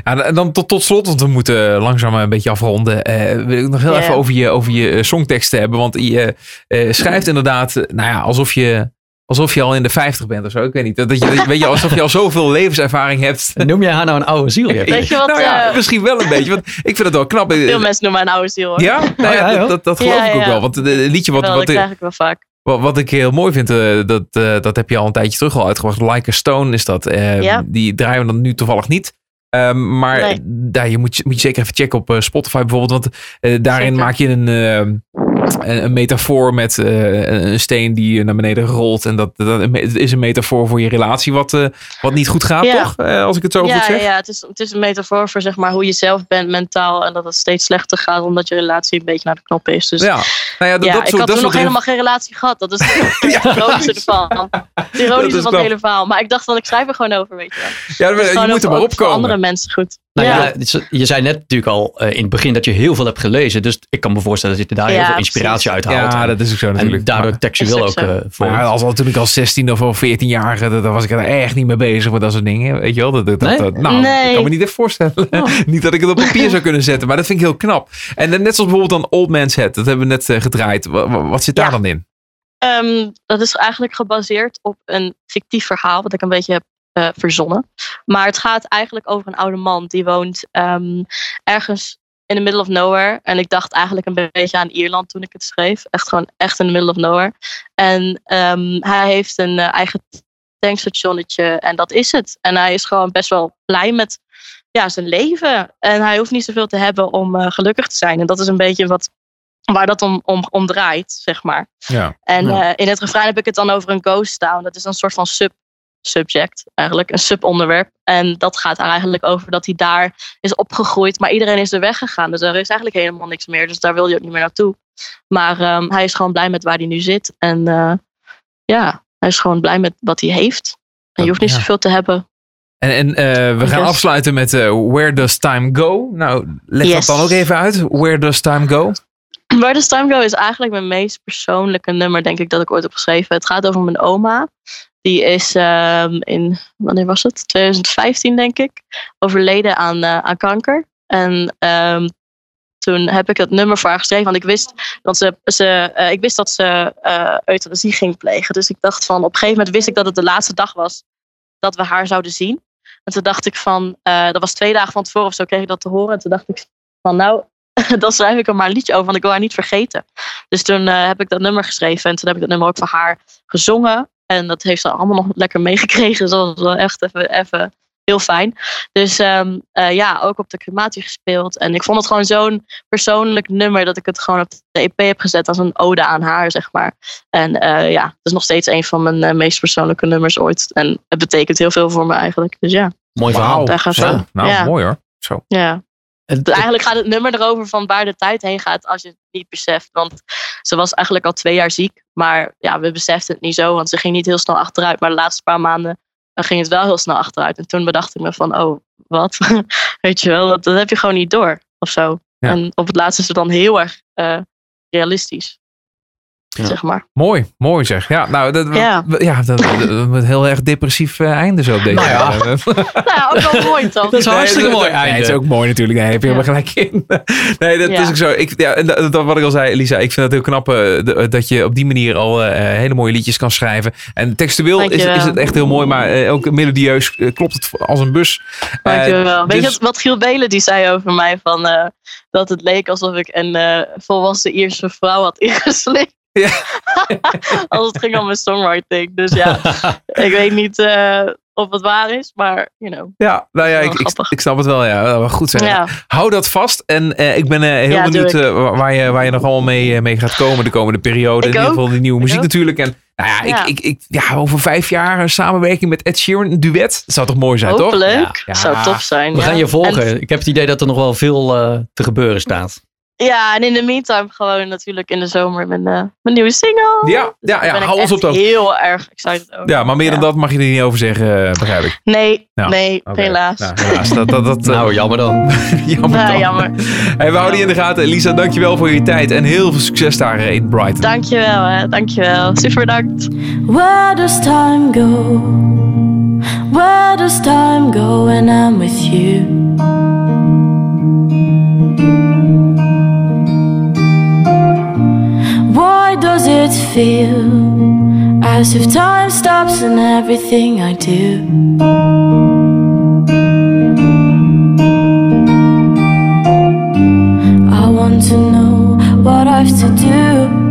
Ja, en dan tot, tot slot, want we moeten langzaam een beetje afronden. eh, wil ik nog heel even over je, over je eh, songteksten hebben. Want je eh, schrijft inderdaad, nou ja, alsof je, alsof je al in de 50 bent of zo. Ik weet niet. Dat je, weet je, alsof je al zoveel levenservaring hebt. <laughs> noem jij haar nou een oude ziel? Weet je wat, nou ja, eh, misschien wel een beetje. Want ik vind het wel knap. <laughs> Veel mensen noemen mij een oude ziel. Hoor. Ja, nou ja, ja, dat, dat, dat geloof Ja, ik ook ja. wel. Want het liedje wat, wel, wat, dat krijg ik wel vaak. wat, wat ik heel mooi vind, eh, dat, eh, dat heb je al een tijdje terug al uitgebracht. Like a Stone is dat. Eh, Ja. Die draaien we dan nu toevallig niet. Ehm, maar Nee. daar, je, moet, moet je zeker even checken op eh, Spotify bijvoorbeeld. Want eh, daarin Zeker. maak je een, eh, een, metafoor met eh, een steen die naar beneden rolt. En dat, dat is een metafoor voor je relatie wat, eh, wat niet goed gaat, Ja. toch? Eh, als ik het zo goed Ja, zeg. ja, ja het, is, het is een metafoor voor zeg maar, hoe je zelf bent mentaal. En dat het steeds slechter gaat omdat je relatie een beetje naar de knop is. Dus Ja, nou ja, dat, ja, dat ik soort- had dat toen nog helemaal geen relatie gehad. Dat is <laughs> het ironische ervan. Het Dat ironische is van het hele verhaal. Maar ik dacht van, ik schrijf er gewoon over, weet je wel. Ja, je moet er maar voor andere opkomen. mensen goed. Nou ja, je zei net natuurlijk al eh, in het begin dat je heel veel hebt gelezen. Dus ik kan me voorstellen dat je daar heel veel inspiratie uit haalt. Ja, dat is ook zo natuurlijk. en daardoor Maar- textueel ook eh voor. Maar als, al- toen ik als 16 of al 14-jarige, dan was ik er echt niet mee bezig met dat soort dingen. Weet je wel? Dat, dat, dat- Nee? dat- nou, Nee. ik kan me niet even voorstellen. <laughs> niet dat ik het op papier zou kunnen zetten, maar dat vind ik heel knap. En net zoals bijvoorbeeld dan Old Man's Head, dat hebben we net eh, gedraaid. Wat, wat zit daar Ja. dan in? Ehm, dat is eigenlijk gebaseerd op een fictief verhaal, wat ik een beetje heb eh, verzonnen. Maar het gaat eigenlijk over een oude man die woont ehm, ergens in the middle of nowhere. En ik dacht eigenlijk een beetje aan Ierland toen ik het schreef. Echt gewoon echt in the middle of nowhere. En ehm, hij heeft een eh, eigen tankstationnetje en dat is het. En hij is gewoon best wel blij met ja, zijn leven. En hij hoeft niet zoveel te hebben om eh, gelukkig te zijn. En dat is een beetje wat, waar dat om, om, om draait, zeg maar. Ja. En Ja. in het refrein heb ik het dan over een ghost town. Dat is een soort van sub subject, eigenlijk, een subonderwerp. En dat gaat er eigenlijk over dat hij daar is opgegroeid, maar iedereen is er weggegaan. Dus er is eigenlijk helemaal niks meer. Dus daar wil je ook niet meer naartoe. Maar ehm, hij is gewoon blij met waar hij nu zit. En eh, ja, hij is gewoon blij met wat hij heeft. En je hoeft niet Ja. zoveel te hebben. En, en eh, we gaan Yes. afsluiten met eh, Where Does Time Go? Nou, leg Yes. dat dan ook even uit. Where Does Time Go? <clears throat> Where Does Time Go is eigenlijk mijn meest persoonlijke nummer, denk ik, dat ik ooit heb geschreven. Het gaat over mijn oma. Die is ehm, in, wanneer was het? 2015, denk ik, overleden aan, eh, aan kanker. En ehm, toen heb ik het nummer voor haar geschreven, want ik wist dat ze, ze, eh, ik wist dat ze eh, euthanasie ging plegen. Dus ik dacht van, op een gegeven moment wist ik dat het de laatste dag was dat we haar zouden zien. En toen dacht ik van, dat was twee dagen van tevoren of zo kreeg ik dat te horen. En toen dacht ik van, nou, <laughs> dan schrijf ik er maar een liedje over, want ik wil haar niet vergeten. Dus toen heb ik dat nummer geschreven en toen heb ik dat nummer ook voor haar gezongen. En dat heeft ze allemaal nog lekker meegekregen. Dus dat was wel echt even, even heel fijn. Dus ehm, eh, ja, ook op de crematie gespeeld. En ik vond het gewoon zo'n persoonlijk nummer dat ik het gewoon op de EP heb gezet als een ode aan haar, zeg maar. En eh, ja, het is nog steeds een van mijn eh, meest persoonlijke nummers ooit. En het betekent heel veel voor me eigenlijk. Dus ja, Mooi verhaal. daar gaat Zo, nou Ja. mooi hoor. Zo. ja. Het- Dus eigenlijk gaat het nummer erover van waar de tijd heen gaat als je het niet beseft. Want ze was eigenlijk al twee jaar ziek. Maar ja, we beseften het niet zo, want ze ging niet heel snel achteruit. Maar de laatste paar maanden ging het wel heel snel achteruit. En toen bedacht ik me van, oh, wat? <laughs> Weet je wel, dat, dat heb je gewoon niet door of zo. Ja. En op het laatste is het dan heel erg eh, realistisch. Ja. Zeg maar. Mooi, mooi zeg. Ja, nou, dat, Ja. dat, heel erg depressief eh, einde zo op deze. Nou ja. eh, <laughs> nou ook wel mooi toch? Dat is hartstikke mooi dat- nee, einde. het is ook mooi natuurlijk. Nee, heb je helemaal gelijk in. <laughs> Nee, dat Ja. is ook zo. Ik, ja, en dat, dat wat ik al zei, Lisa, ik vind het heel knap eh, de- dat je op die manier al eh, hele mooie liedjes kan schrijven. En textueel is, is het echt heel mooi, maar eh, ook melodieus eh, klopt het als een bus. Eh, Dankjewel. Weet dus- je wat Giel Belen die zei over mij? Van, eh, dat het leek alsof ik een eh, volwassen Ierse vrouw had <laughs> ingeslikt. Ja. <laughs> Als het ging om mijn songwriting. Dus ja, <laughs> ik weet niet eh, of het waar is, maar you know. Ja, nou ja, ik, ik, snap het wel. Ja, wel goed. Ja, Hou dat vast. En eh, ik ben eh, heel Ja, benieuwd waar, je, waar je nog allemaal mee, mee gaat komen de komende periode. Ik in ieder geval die nieuwe Ik muziek ook. natuurlijk. En nou ja, Ja. Ik, ik, ik, ja, over vijf jaar een samenwerking met Ed Sheeran, een duet. Dat zou toch mooi zijn, toch? hopelijk. Ja. Zou top zijn. We ja. gaan je volgen. En, ik heb het idee dat er nog wel veel eh, te gebeuren staat. Ja, en in de meantime gewoon natuurlijk in de zomer mijn, eh, mijn nieuwe single. Ja, Dus ja, ja ben ik hou ons op de hoogte. heel erg excited over. Ja, maar meer dan Ja. dat mag je er niet over zeggen, eh, begrijp ik. Nee, nee, helaas. Nou, helaas. Dat, dat, dat, <laughs> eh, Nou, jammer dan. <laughs> jammer. Nou, dan. jammer. Hey, we houden je in de gaten. Lisa, dankjewel voor je tijd. En heel veel succes daar in Brighton. Dankjewel, hè. Dankjewel. Super bedankt. Where does time go? Where does time go when I'm with you? Does it feel as if time stops and everything I do? I want to know what I've to do.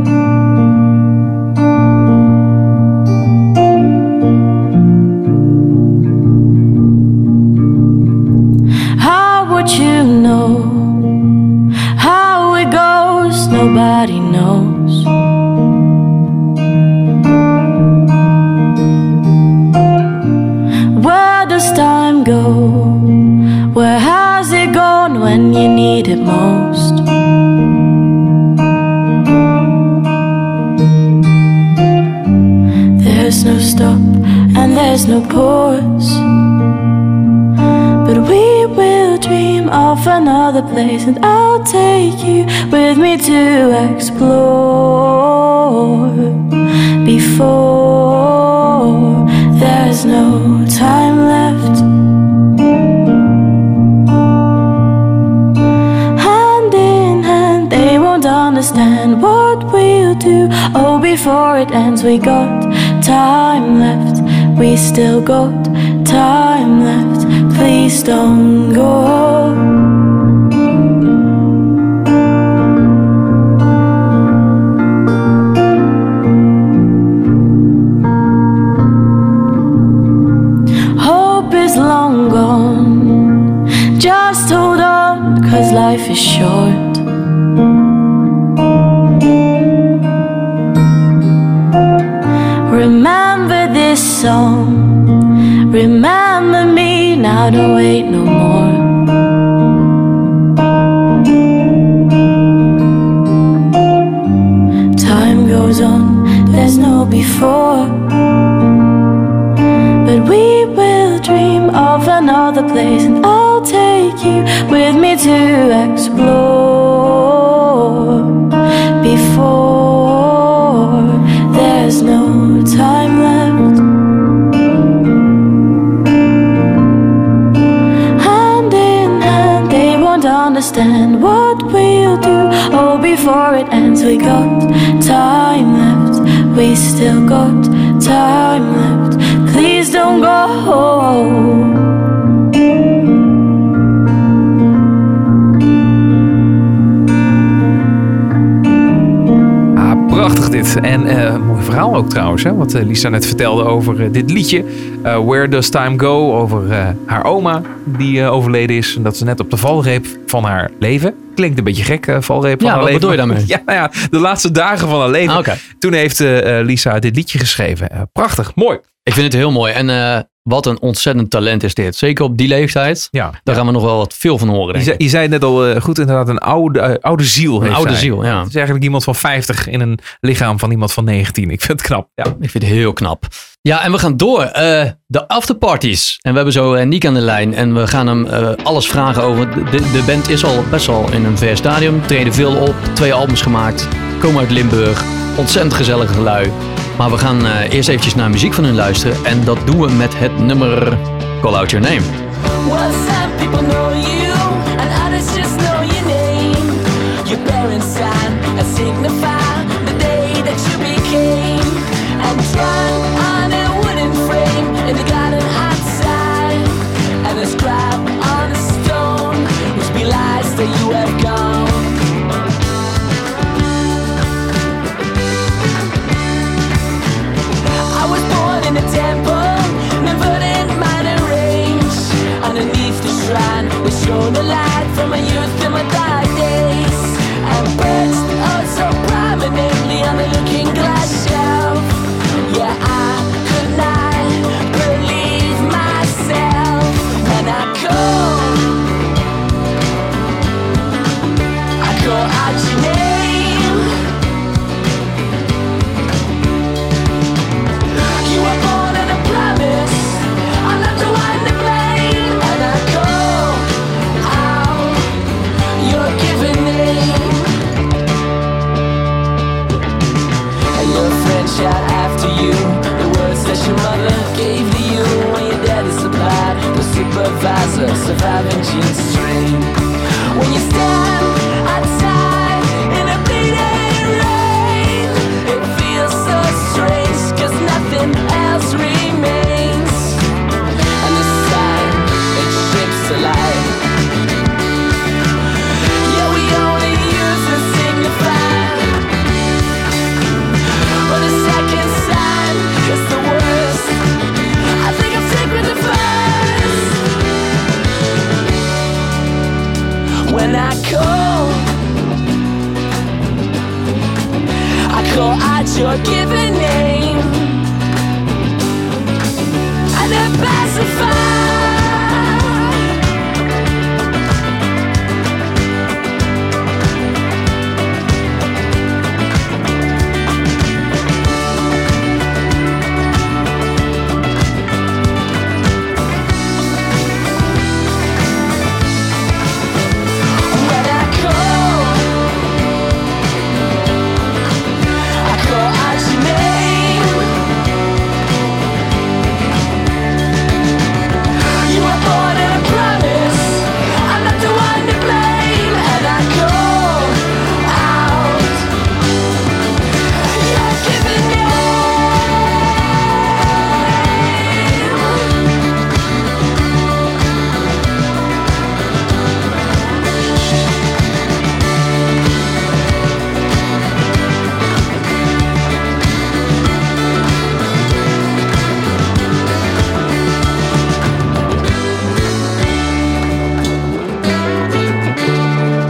And I'll take you with me to explore. Before there's no time left. Hand in hand, they won't understand what we'll do. Oh, before it ends, we got time left. We still got time left. Please don't go. Life is short. Remember this song Remember me now, don't wait no more. Time goes on, there's no before. But we will dream of another place, and I'll take you with me to explore. Before there's no time left. Hand in hand, they won't understand what we'll do. Oh, before it ends, we got time left. We still got time left. Prachtig dit. En eh, mooi verhaal ook trouwens, hè, wat eh, Lisa net vertelde over eh, dit liedje. Where Does Time Go? Over haar oma die overleden is. En dat ze net op de valreep van haar leven. Klinkt een beetje gek, valreep van Ja, haar wat leven. bedoel je daarmee? <laughs> Ja, nou ja, de laatste dagen van haar leven. Ah. Toen heeft Lisa dit liedje geschreven. Prachtig, mooi. Ik vind het heel mooi. En wat een ontzettend talent is dit. Zeker op die leeftijd. Ja. Daar gaan we nog wel wat veel van horen, Je denk zei, ik. je zei het net al eh, goed, inderdaad, een oude, eh, oude ziel. Een oude ziel, ja. Het is eigenlijk iemand van 50 in een lichaam van iemand van 19. Ik vind het knap. Ja. Ik vind het heel knap. Ja, en we gaan door. Eh, de afterparties. En we hebben zo Niek aan de lijn. En we gaan hem alles vragen over. De, de band is al best wel in een ver stadium. Treden veel op. Twee albums gemaakt. Komen uit Limburg. Ontzettend gezellige gelui. Maar we gaan uh, eerst eventjes naar muziek van hun luisteren. En dat doen we met het nummer Call Out Your Name. Some people know you,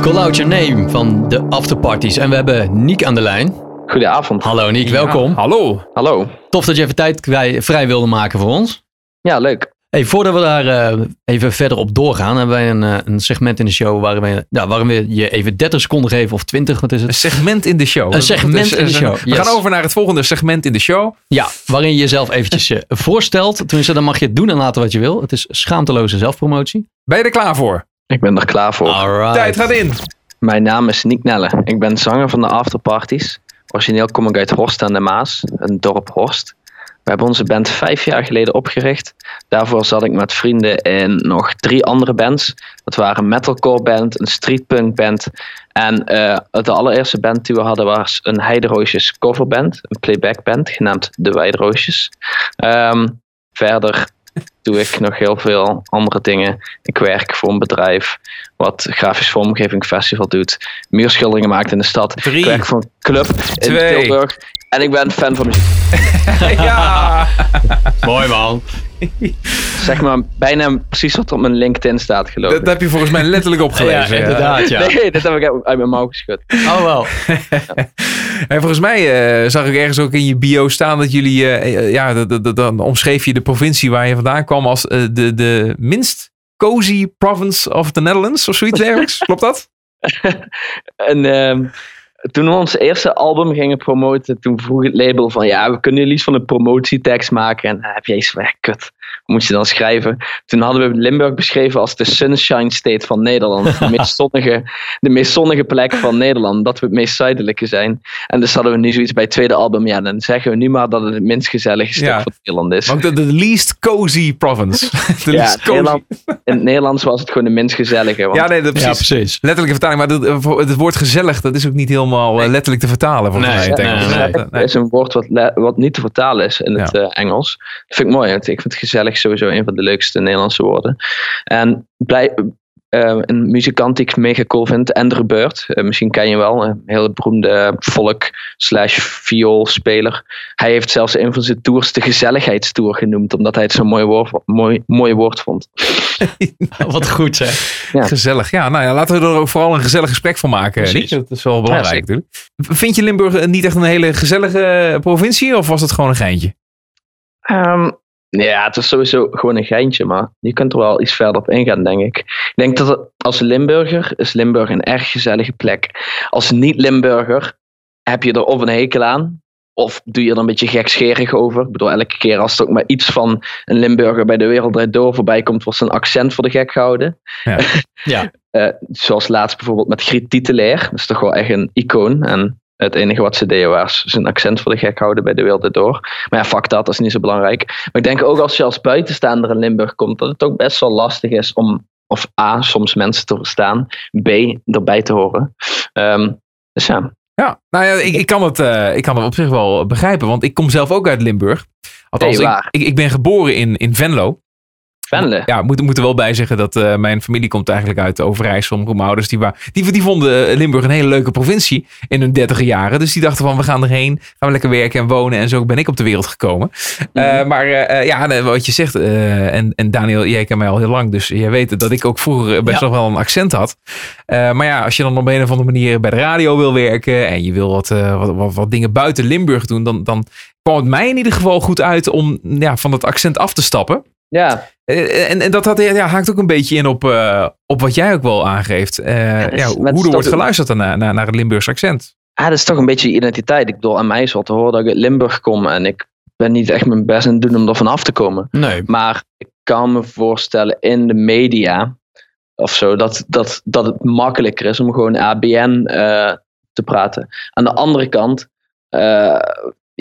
Call Out Your Name van de afterparties. En we hebben Niek aan de lijn. Goedenavond. Hallo Niek, Ja, welkom. hallo. Hallo. Tof dat je even tijd vrij, vrij wilde maken voor ons. Ja, leuk. Hey, voordat we daar eh, even verder op doorgaan, hebben wij een, eh, een segment in de show waarin we, ja, waarin we je even 30 seconden geven of 20, wat is Een het? segment in de show. Een segment Dus, in de show, We yes. gaan over naar het volgende segment in de show. Ja, waarin je jezelf eventjes eh, voorstelt. Tenminste, dan mag je het doen en laten wat je wil. Het is schaamteloze zelfpromotie. Ben je er klaar voor? Ik ben er klaar voor. Alright. Tijd gaat in. Mijn naam is Nick Nelle. Ik ben zanger van de Afterparties. Origineel kom ik uit Horst aan de Maas, een dorp Horst. We hebben onze band vijf jaar geleden opgericht. Daarvoor zat ik met vrienden in nog drie andere bands. Dat waren een metalcore band, een streetpunk band. En eh, de allereerste band die we hadden was een Heideroosjes coverband. Een playback band, genaamd De Weideroosjes. Ehm, verder doe ik nog heel veel andere dingen. Ik werk voor een bedrijf wat grafisch vormgeving festival doet. Muurschilderingen maakt in de stad. Drie. Ik werk voor een club in Twee. Tilburg. En ik ben fan van muziek. <laughs> ja. Mooi man. Zeg maar bijna precies wat op mijn LinkedIn staat geloof Dat heb je volgens mij letterlijk <laughs> opgelezen. Ja, inderdaad ja. Nee, dit heb ik uit mijn mouw geschud. Oh wel. <laughs> En volgens mij eh, zag ik ergens ook in je bio staan dat jullie, eh, eh, ja, dat- dat- dat- dan omschreef je de provincie waar je vandaan kwam als de, de minst cozy province of the Netherlands of zoiets dergelijks. <laughs> Klopt dat? En ehm, toen we ons eerste album gingen promoten, toen vroeg het label van ja, we kunnen jullie iets van een promotietekst maken. En dan heb je eens van, ja, kut, moet je dan schrijven? Toen hadden we Limburg beschreven als de sunshine state van Nederland. <laughs> De meest zonnige, de meest zonnige plek van Nederland, dat we het meest zuidelijke zijn. En dus hadden we nu zoiets bij het tweede album, ja, dan zeggen we nu maar dat het het minst gezellige stuk Ja. van Nederland is. Want de, de least cozy province. <laughs> De Ja, least cozy. Nederland, in het Nederlands was het gewoon de minst gezellige. Want Ja, nee, dat, Ja, precies. Letterlijke vertaling, maar voor- het woord gezellig, dat is ook niet helemaal eh, letterlijk te vertalen volgens Nee, mij. het nee, nee, nee. is een woord wat, wat niet te vertalen is in het Ja. eh, Engels. Dat vind ik mooi. want Ik vind gezellig sowieso een van de leukste Nederlandse woorden. En blij, eh, een muzikant die ik mega cool vind, Andrew Bird. Eh, misschien ken je wel, een hele beroemde folk slash vioolspeler. Hij heeft zelfs een van zijn tours de gezelligheidstour genoemd, omdat hij het zo'n mooi woord, mooi, mooi woord vond. <laughs> Wat goed zeg. Ja. Gezellig. Ja, nou ja, laten we er ook vooral een gezellig gesprek van maken. Precies. Dat is wel belangrijk Ja, natuurlijk. Vind je Limburg eh, niet echt een hele gezellige provincie of was het gewoon een geintje? Ehm, ja, het is sowieso gewoon een geintje, maar je kunt er wel iets verder op ingaan, denk ik. Ik denk dat het- als Limburger is Limburg een erg gezellige plek. Als niet-Limburger heb je er of een hekel aan, of doe je er een beetje gekscherig over. Ik bedoel, elke keer als er ook maar iets van een Limburger bij de Wereld Door voorbij komt, wordt zijn accent voor de gek gehouden. Ja. <laughs> Eh, zoals laatst bijvoorbeeld met Griet Titelair. Dat is toch wel echt een icoon. En het enige wat ze deden was zijn accent voor de gek houden bij de Wereld Door. Maar ja, fuck dat, dat is niet zo belangrijk. Maar ik denk ook als je als buitenstaander in Limburg komt, dat het ook best wel lastig is om, of A, soms mensen te verstaan, B, erbij te horen. Ehm, dus ja, Ja, nou ja, ik, ik, kan het, eh, ik kan het op zich wel begrijpen, want ik kom zelf ook uit Limburg. Althans, ik, ik, ik ben geboren in, in Venlo. Venle. Ja, moet, moet er wel bij zeggen dat eh, mijn familie komt eigenlijk uit Overijssel. Mijn ouders die, die, die vonden eh, Limburg een hele leuke provincie in hun dertiger jaren. Dus die dachten van we gaan erheen, gaan we lekker werken en wonen. En zo ben ik op de wereld gekomen. Eh, maar eh, eh, ja, wat je zegt, en, en Daniel, jij kent mij al heel lang. Dus jij weet dat ik ook vroeger best Ja. nog wel een accent had. Maar ja, als je dan op een of andere manier bij de radio wil werken. En je wil wat, wat, wat, wat dingen buiten Limburg doen. Dan, dan kwam het mij in ieder geval goed uit om ja, van dat accent af te stappen. Ja, Eh, En, en dat had, ja, haakt ook een beetje in op, eh, op wat jij ook wel aangeeft. Eh, ja, hoe er wordt een- geluisterd naar, naar, naar het Limburgs accent. ah, dat is toch een beetje identiteit. Ik bedoel, aan mij is wel te horen dat ik uit Limburg kom en ik ben niet echt mijn best aan het doen om er vanaf te komen. Nee. Maar ik kan me voorstellen in de media of zo, dat, dat, dat het makkelijker is om gewoon ABN eh, te praten. Aan de andere kant, eh,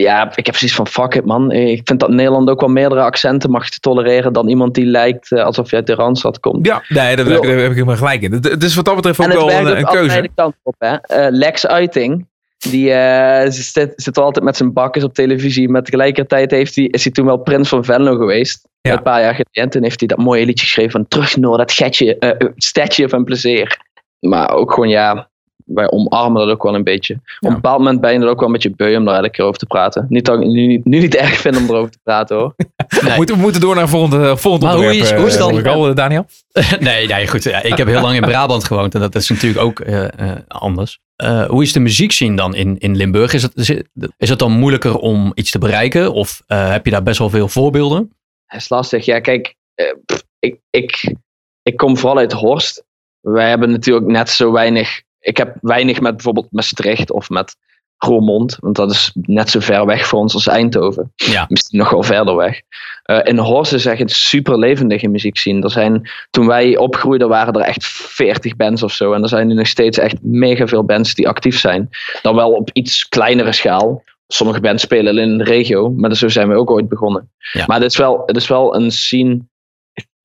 ja, ik heb precies van fuck it man. Ik vind dat Nederland ook wel meerdere accenten mag tolereren dan iemand die lijkt eh, alsof je uit de Randstad komt. Ja, nee, daar, heb ik helemaal gelijk in. Het- is wat dat betreft ook wel een, een altijd keuze. de kant op. Hè? Eh, Lex Uiting, die eh, zit, zit altijd met zijn bakkes op televisie. Maar tegelijkertijd heeft hij, is hij toen wel prins van Venlo geweest. Ja. Een paar jaar geleden. En heeft hij dat mooie liedje geschreven van terug naar dat getje, eh, stadje van plezier. Maar ook gewoon ja, wij omarmen dat ook wel een beetje. Op een bepaald moment ben je er ook wel een beetje beu om daar elke keer over te praten. Niet dat ik nu, niet- nu niet <laughs> erg vind om erover te praten hoor. <laughs> Nee. Moeten- We moeten door naar een volgend, eh, volgend Maar hoe onderwerp. is- hoe is eh, dan- hoor ik al, eh, Daniel? <laughs> nee, nee, goed. Ja, ik heb heel lang in Brabant gewoond en dat is natuurlijk ook eh, eh, anders. Eh, hoe is de muziekscene dan in, in Limburg? Is het, is, het, is het dan moeilijker om iets te bereiken? Of eh, heb je daar best wel veel voorbeelden? is lastig. Ja, kijk, eh, pff, ik, ik, ik kom vooral uit Horst. Wij hebben natuurlijk net zo weinig. Ik heb weinig met bijvoorbeeld Maastricht of met Roermond, want dat is net zo ver weg voor ons als Eindhoven. Ja. Misschien nog wel verder weg. Eh, in Horst is echt een super levendige muziekscene. Er zijn, toen wij opgroeiden waren er echt 40 bands of zo. En er zijn nu nog steeds echt mega veel bands die actief zijn. Dan wel op iets kleinere schaal. Sommige bands spelen in de regio, maar zo zijn we ook ooit begonnen. Ja. Maar het is, wel, het is wel een scene.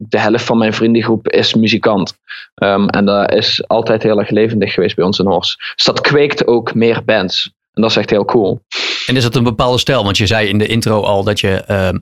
De helft van mijn vriendengroep is muzikant. Ehm, en dat is altijd heel erg levendig geweest bij ons in Horst. Dus dat kweekt ook meer bands. En dat is echt heel cool. En is dat een bepaalde stijl? Want je zei in de intro al dat je ehm,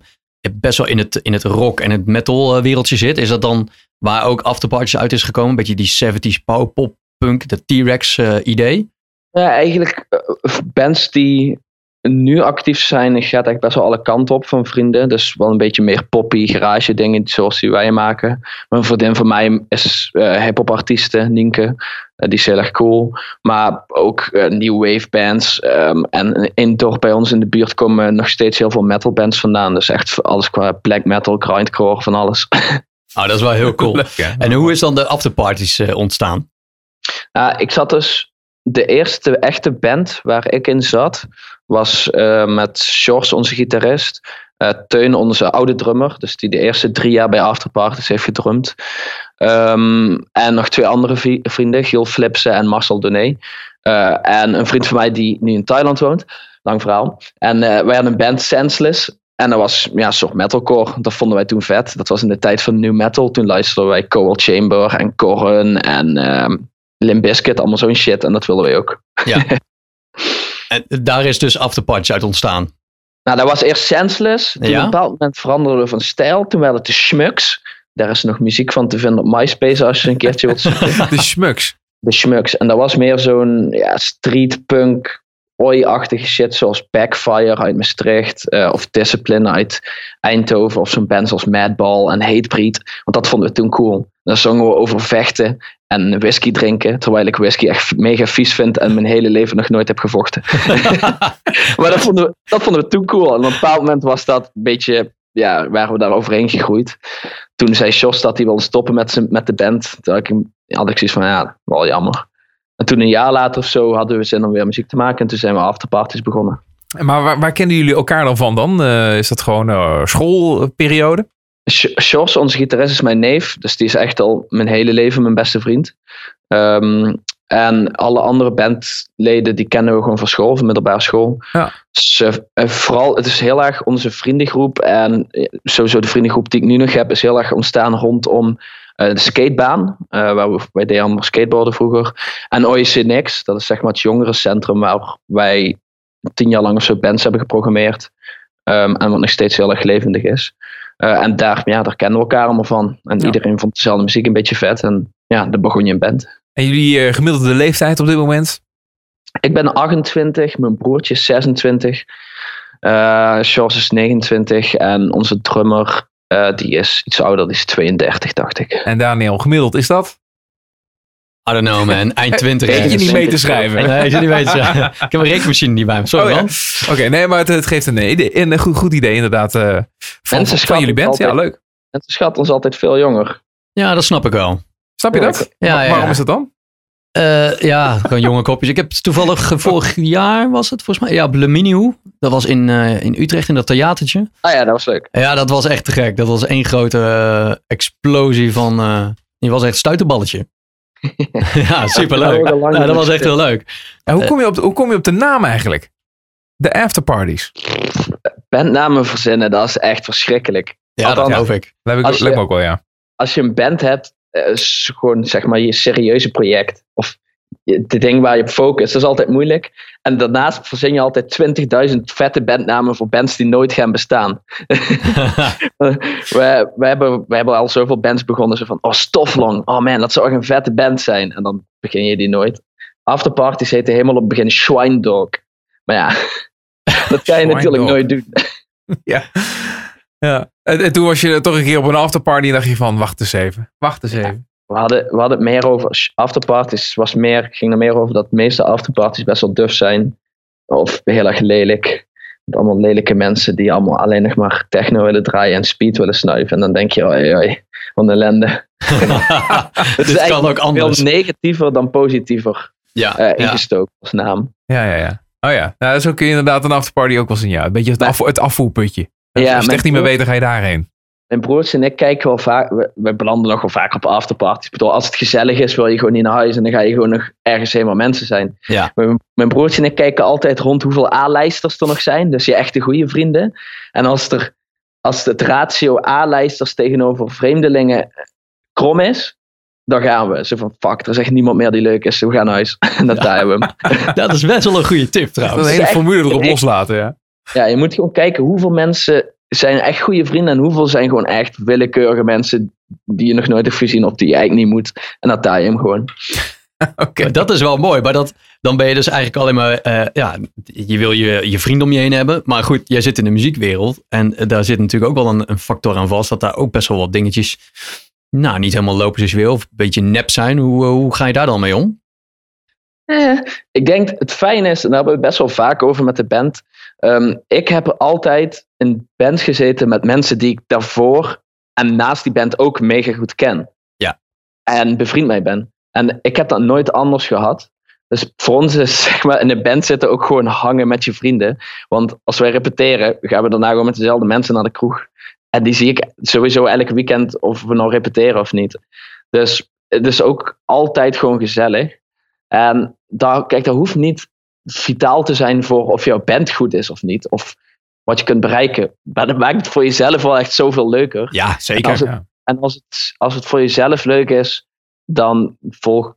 best wel in het, in het rock en het metal eh, wereldje zit. Is dat dan waar ook Afterparties uit is gekomen? Een beetje die 70s power pop punk, de T-Rex eh, idee? Ja, eigenlijk eh, bands die nu actief zijn, gaat echt best wel alle kanten op van vrienden. Dus wel een beetje meer poppy, garage dingen zoals die wij maken. Maar een vriendin van mij is eh hip-hop artieste, Nienke. Eh, die is heel erg cool. Maar ook eh, new wave bands. ehm, en in het dorp bij ons in de buurt komen nog steeds heel veel metal bands vandaan. Dus echt alles qua black metal, grindcore, van alles. Oh, <laughs> dat is wel heel cool. <laughs> Leuk, en hoe is dan de Afterparties ontstaan? Ja, ik zat dus. De eerste echte band waar ik in zat, was eh, met Sjors, onze gitarist. eh, Teun, onze oude drummer. Dus die de eerste drie jaar bij Afterparties heeft gedrumd. Ehm, en nog twee andere vrienden, Giel Flipsen en Marcel Doné. Eh, en een vriend van mij die nu in Thailand woont. Lang verhaal. En wij hadden een band, Senseless. En dat was ja, een soort metalcore. Dat vonden wij toen vet. Dat was in de tijd van new metal. Toen luisterden wij Coal Chamber en Korn en ehm Limp Bizkit. Allemaal zo'n shit. En dat wilden wij ook. <laughs> En daar is dus Afterparties uit ontstaan. Nou, dat was eerst Senseless. Toen Ja. op een bepaald moment veranderden we van stijl. Toen werden het de Schmucks. Daar is nog muziek van te vinden op MySpace als je een keertje wilt zoeken. <laughs> De Schmucks. de Schmucks. En dat was meer zo'n ja, streetpunk, oi-achtige shit zoals Backfire uit Maastricht. eh, of Discipline uit Eindhoven. Of zo'n band zoals Madball en Hatebreed. Want dat vonden we toen cool. Dan zongen we over vechten en whisky drinken. Terwijl ik whisky echt mega vies vind en mijn hele leven nog nooit heb gevochten. <laughs> maar dat vonden, we, dat vonden we toen cool. En op een bepaald moment was dat een beetje, ja, waren we daar overheen gegroeid. Toen zei Jos dat hij wilde stoppen met, zijn, met de band. Toen had ik, hem- had ik zoiets van, ja, wel jammer. En toen een jaar later of zo hadden we zin om weer muziek te maken. En toen zijn we afterparties begonnen. Maar waar, waar kennen jullie elkaar dan van dan? Eh, is dat gewoon eh, schoolperiode? Sjors, onze gitarist, is mijn neef. Dus die is echt al mijn hele leven mijn beste vriend. Ehm, en alle andere bandleden, die kennen we gewoon van school, van middelbare school. Ja. Dus, vooral, het is heel erg onze vriendengroep. En eh, sowieso de vriendengroep die ik nu nog heb, is heel erg ontstaan rondom eh, de skatebaan. eh, waar we, wij deden allemaal skateboarden vroeger. En OEC Nix, dat is zeg maar het jongerencentrum waar wij tien jaar lang of zo bands hebben geprogrammeerd. Ehm, en wat nog steeds heel erg levendig is. Eh, en daar, ja, daar kennen we elkaar allemaal van. En Ja. iedereen vond dezelfde muziek een beetje vet. En ja, dan begon je een band. En jullie eh, gemiddelde leeftijd op dit moment? Ik ben 28, mijn broertje is 26. eh Charles is 29 en onze drummer eh, die is iets ouder, die is 32, dacht ik. En Daniel, gemiddeld is dat? I don't know man, eind 20. Eentje ergens. niet mee te schrijven. Nee, ik zit niet mee te schrijven. Ik heb een rekenmachine niet bij me. Sorry Oh, ja. man. Oké, nee, maar het, het geeft een, idee- een goed, goed idee inderdaad. eh, van, van schatten jullie band. Ja, leuk. En ze schat ons altijd veel jonger. Ja, dat snap ik wel. Snap je dat? Ja, Wa- ja, Waarom is dat dan? Eh, ja, gewoon jonge kopjes. Ik heb toevallig eh, vorig jaar was het volgens mij. Ja, Bluminio. Dat was in, eh, in Utrecht in dat theatertje. Ah ja, dat was leuk. Ja, dat was echt te gek. Dat was één grote eh, explosie van... eh die was echt stuiterballetje. <laughs> ja, superleuk. Ja, dat was echt heel leuk. En hoe, Eh. kom je op de, hoe kom je op de naam eigenlijk? De afterparties. Bandnamen verzinnen, dat is echt verschrikkelijk. Ja, dat geloof ik. Dat heb ik, je- ook wel, ja. als je een band hebt, eh, is gewoon zeg maar je serieuze project. Of de ding waar je op focust, dat is altijd moeilijk. En daarnaast verzin je altijd 20.000 vette bandnamen voor bands die nooit gaan bestaan. <laughs> we, we, hebben, we hebben al zoveel bands begonnen. Zo van, oh Stoflong, oh man, dat zou echt een vette band zijn. En dan begin je die nooit. Afterparties heten helemaal op het begin Schweindog. Maar ja, <laughs> dat kan je natuurlijk nooit doen. <laughs> ja. ja. En, en toen was je toch een keer op een afterparty en dacht je van, wacht eens even. Wacht eens even. We hadden, we hadden het meer over. Afterparties was meer, ging er meer over dat de meeste afterparties best wel duf zijn. Of heel erg lelijk. Met allemaal lelijke mensen die allemaal alleen nog maar techno willen draaien en speed willen snuiven. En dan denk je, oi, oi, wat een ellende. <laughs> Het Dit kan ook anders. Veel negatiever dan positiever Ja, ja. ingestoken als naam. Ja, ja, ja. Oh ja, nou, zo kun je inderdaad een afterparty ook wel zien. Ja. Een beetje het, Maar- afvo- het afvoerputje. Ja, Als je echt niet meer weet, ga je daarheen. Mijn broertje en ik kijken wel vaak, we, we belanden nog wel vaak op afterparties. Ik bedoel, als het gezellig is, wil je gewoon niet naar huis en dan ga je gewoon nog ergens heen waar mensen zijn. Ja. Mijn, mijn broertje en ik kijken altijd rond hoeveel A-lijsters er nog zijn. Dus je echte goede vrienden. En als, er, als het ratio A-lijsters tegenover vreemdelingen krom is, dan gaan we. Zo van, fuck, er is echt niemand meer die leuk is. We gaan naar huis. <laughs> En dat draaien we hem. <laughs> Dat is best wel een goede tip Dat trouwens. een hele formule erop loslaten, ja. Ja, je moet gewoon kijken hoeveel mensen zijn echt goede vrienden en hoeveel zijn gewoon echt willekeurige mensen die je nog nooit hebt gezien of die je eigenlijk niet moet. En dat taai je hem gewoon. <laughs> Oké. Dat is wel mooi, maar dat, dan ben je dus eigenlijk alleen maar, eh, ja, je wil je, je vrienden om je heen hebben. Maar goed, jij zit in de muziekwereld en eh, daar zit natuurlijk ook wel een, een factor aan vast, dat daar ook best wel wat dingetjes, nou, niet helemaal lopen zoals je wil, of een beetje nep zijn. Hoe, eh, hoe ga je daar dan mee om? Eh, ik denk het fijne is, en daar hebben we het best wel vaak over met de band. ehm, ik heb altijd in band gezeten met mensen die ik daarvoor en naast die band ook mega goed ken. Ja. En bevriend mee ben. En ik heb dat nooit anders gehad. Dus voor ons is <laughs> zeg maar, in de band zitten ook gewoon hangen met je vrienden. Want als wij repeteren, gaan we daarna gewoon met dezelfde mensen naar de kroeg. En die zie ik sowieso elk weekend of we nou repeteren of niet. Dus het is ook altijd gewoon gezellig. En daar, kijk, dat hoeft niet vitaal te zijn voor of jouw band goed is of niet. Of wat je kunt bereiken. Maar dat maakt het voor jezelf wel echt zoveel leuker. Ja, zeker. Als het, Ja. En als het, als het voor jezelf leuk is, dan volg,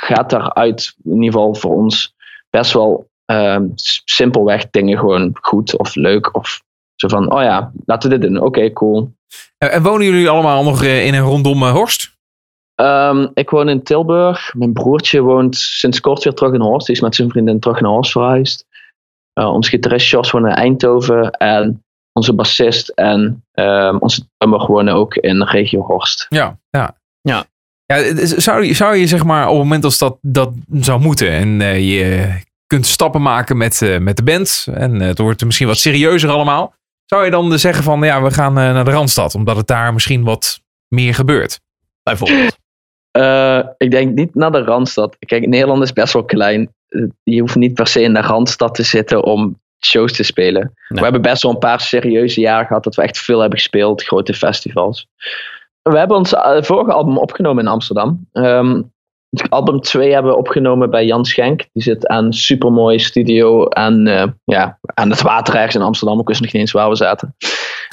gaat daaruit, in ieder geval voor ons, best wel ehm, simpelweg dingen gewoon goed of leuk. Of zo van, oh ja, laten we dit doen. Oké, cool. En, en wonen jullie allemaal nog eh, in en rondom eh, Horst? Ehm, ik woon in Tilburg. Mijn broertje woont sinds kort weer terug in Horst. Die is met zijn vriendin terug naar Horst verhuisd. Uh, onze gitarist Jos woont in Eindhoven. En onze bassist en ehm, onze drummer wonen ook in de regio Horst. Ja, ja. Ja. ja zou, je- zou je zeg maar op het moment als dat, dat zou moeten en eh, je kunt stappen maken met, eh, met de band en het wordt misschien wat serieuzer allemaal, zou je dan zeggen van ja, we gaan eh, naar de Randstad omdat het daar misschien wat meer gebeurt? Bijvoorbeeld. Eh, ik denk niet naar de Randstad. Kijk, Nederland is best wel klein. Je hoeft niet per se in de Randstad te zitten om shows te spelen. Nee. We hebben best wel een paar serieuze jaren gehad dat we echt veel hebben gespeeld, grote festivals. We hebben ons eh, vorige album opgenomen in Amsterdam. Ehm, album 2 hebben we opgenomen bij Jan Schenk. Die zit aan een supermooie studio aan, eh, ja, aan het water ergens in Amsterdam. Ik wist nog niet eens waar we zaten.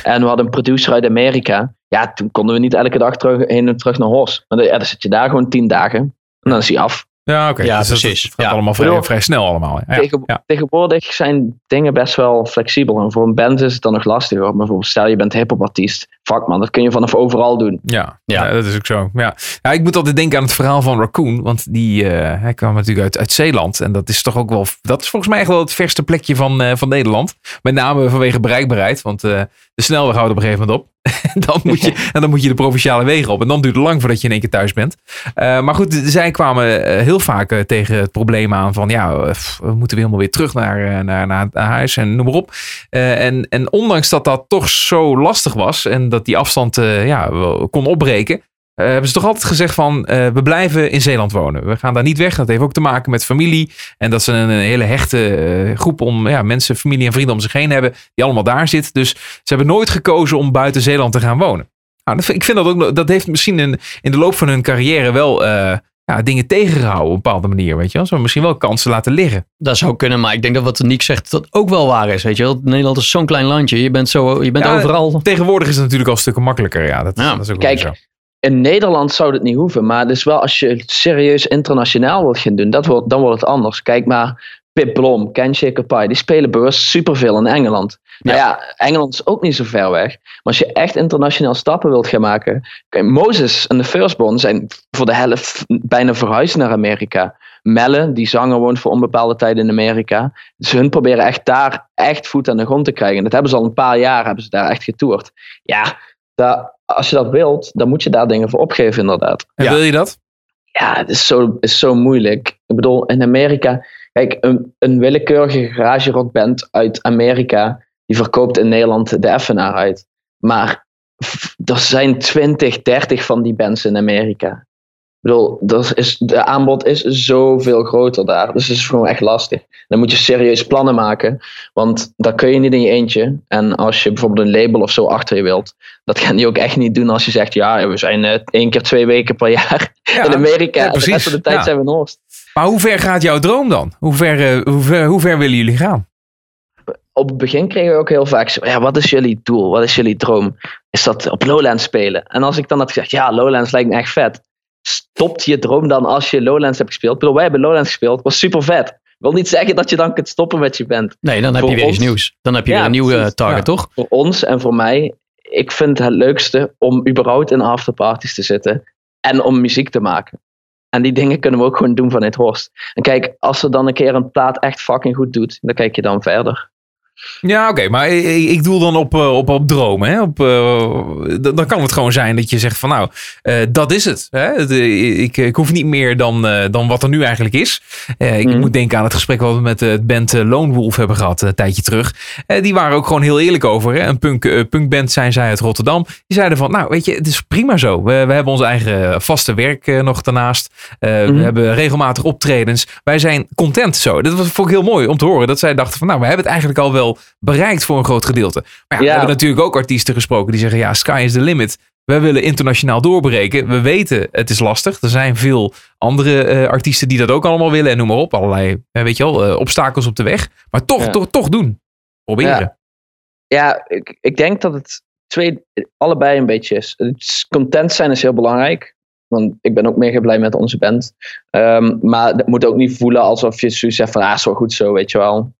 En we hadden een producer uit Amerika. Ja, toen konden we niet elke dag terug, heen en terug naar Horst. Maar dan, ja, dan zit je daar gewoon tien dagen. En dan is hij af. Ja, oké. Ja, Dus dat- precies. Het gaat Ja. allemaal vrij, Bedoel- vrij snel allemaal. Ja, Tegen- ja. Tegenwoordig zijn dingen best wel flexibel. En voor een band is het dan nog lastiger. Maar bijvoorbeeld, stel je bent hip-hop artiest. Fuck man, dat kun je vanaf overal doen. Ja, Ja. ja. dat is ook zo. Ja. ja, ik moet altijd denken aan het verhaal van Raccoon. Want die eh, hij kwam natuurlijk uit, uit Zeeland. En dat is toch ook wel. Dat is volgens mij echt wel het verste plekje van, eh, van Nederland. Met name vanwege bereikbaarheid. Want eh, de snelweg houdt op een gegeven moment op. <laughs> dan moet je, <laughs> en dan moet je de provinciale wegen op. En dan duurt het lang voordat je in één keer thuis bent. Eh, maar goed, zij kwamen eh, heel vaak eh, tegen het probleem aan van ja, we moeten weer helemaal weer terug naar, naar, naar, huis en noem maar op. En, en ondanks dat dat toch zo lastig was en dat die afstand eh, ja, kon opbreken, hebben ze toch altijd gezegd van eh, we blijven in Zeeland wonen. We gaan daar niet weg. Dat heeft ook te maken met familie. En dat ze een, een hele hechte eh, groep om ja, mensen, familie en vrienden om zich heen hebben die allemaal daar zit. Dus ze hebben nooit gekozen om buiten Zeeland te gaan wonen. Nou, dat, ik vind dat ook, dat heeft misschien in, in de loop van hun carrière wel eh, ja, dingen tegengehouden op een bepaalde manier. Weet je wel? Ze hebben misschien wel kansen laten liggen. Dat zou kunnen, maar ik denk dat wat Niek zegt, dat ook wel waar is. Weet je wel? Nederland is zo'n klein landje. Je bent, zo, je bent Ja, overal. Tegenwoordig is het natuurlijk al stukken makkelijker. Ja, dat, Ja. dat is ook Kijk, wel zo. In Nederland zou dat niet hoeven. Maar dus wel als je het serieus internationaal wilt gaan doen. Dat wordt, dan wordt het anders. Kijk maar, Pip Blom, Ken Shaker Pie. Die spelen bewust superveel in Engeland. Nou ja, Engeland is ook niet zo ver weg. Maar als je echt internationaal stappen wilt gaan maken. Kijk, Moses en de Firstborn zijn voor de helft bijna verhuisd naar Amerika. Melle, die zanger, woont voor onbepaalde tijd in Amerika. Dus hun proberen echt daar echt voet aan de grond te krijgen. Dat hebben ze al een paar jaar, hebben ze daar echt getoerd. Ja, daar, als je dat wilt, dan moet je daar dingen voor opgeven inderdaad. En Ja. wil je dat? Ja, het is zo, is zo moeilijk. Ik bedoel, in Amerika, kijk, een, een willekeurige garage rockband uit Amerika, die verkoopt in Nederland de Effenaar uit. Maar er zijn 20, 30 van die bands in Amerika. Ik bedoel, dat is, de aanbod is zoveel groter daar. Dus het is gewoon echt lastig. Dan moet je serieus plannen maken. Want dat kun je niet in je eentje. En als je bijvoorbeeld een label of zo achter je wilt, dat kan je ook echt niet doen als je zegt: ja, we zijn eh, één keer twee weken per jaar Ja, in Amerika. ja, en de rest precies. van de tijd Ja. zijn we in. Maar hoe ver gaat jouw droom dan? Hoe ver, eh, hoe ver, hoe ver willen jullie gaan? Op het begin kregen we ook heel vaak zo: ja, wat is jullie doel? Wat is jullie droom? Is dat op Lowlands spelen? En als ik dan had gezegd: ja, Lowlands lijkt me echt vet. Stopt je droom dan als je Lowlands hebt gespeeld? Ik bedoel, wij hebben Lowlands gespeeld, was super vet. Wil niet zeggen dat je dan kunt stoppen met je band. Nee, dan heb Voor je weer iets nieuws. Dan heb je Ja, weer een nieuwe target, Ja. toch? voor ons en voor mij, ik vind het leukste om überhaupt in afterparties te zitten en om muziek te maken. En die dingen kunnen we ook gewoon doen vanuit Horst. En kijk, als er dan een keer een plaat echt fucking goed doet, dan kijk je dan verder. Ja, oké, maar ik, ik doel dan op, eh, op, op dromen. Hè? Op, eh, dan kan het gewoon zijn dat je zegt van nou, eh, dat is het. Hè? De- ik, ik hoef niet meer dan, dan wat er nu eigenlijk is. Ik Mhm. moet denken aan het gesprek wat we met het band Lone Wolf hebben gehad eh, een tijdje terug. Die waren ook gewoon heel eerlijk over. Hè? Een punk, punkband zijn zij uit Rotterdam. Die zeiden van nou, weet je, het is prima zo. We, we hebben onze eigen vaste werk nog daarnaast. Eh, Mhm. We hebben regelmatig optredens. Wij zijn content zo. Dat was, vond ik heel mooi om te horen. Dat zij dachten van nou, we hebben het eigenlijk al wel bereikt voor een groot gedeelte. Maar ja, we hebben natuurlijk ook artiesten gesproken die zeggen ja, sky is the limit. We willen internationaal doorbreken. We weten het is lastig. Er zijn veel andere eh, artiesten die dat ook allemaal willen en noem maar op. Allerlei, eh, weet je wel, eh, obstakels op de weg. Maar toch, toch, toch doen. Proberen. Ja. Ik, ik denk dat het twee, allebei een beetje is. Content zijn is heel belangrijk. Want ik ben ook mega blij met onze band. Ehm, maar het moet ook niet voelen alsof je zoiets zegt van, ah, wel goed zo, weet je wel.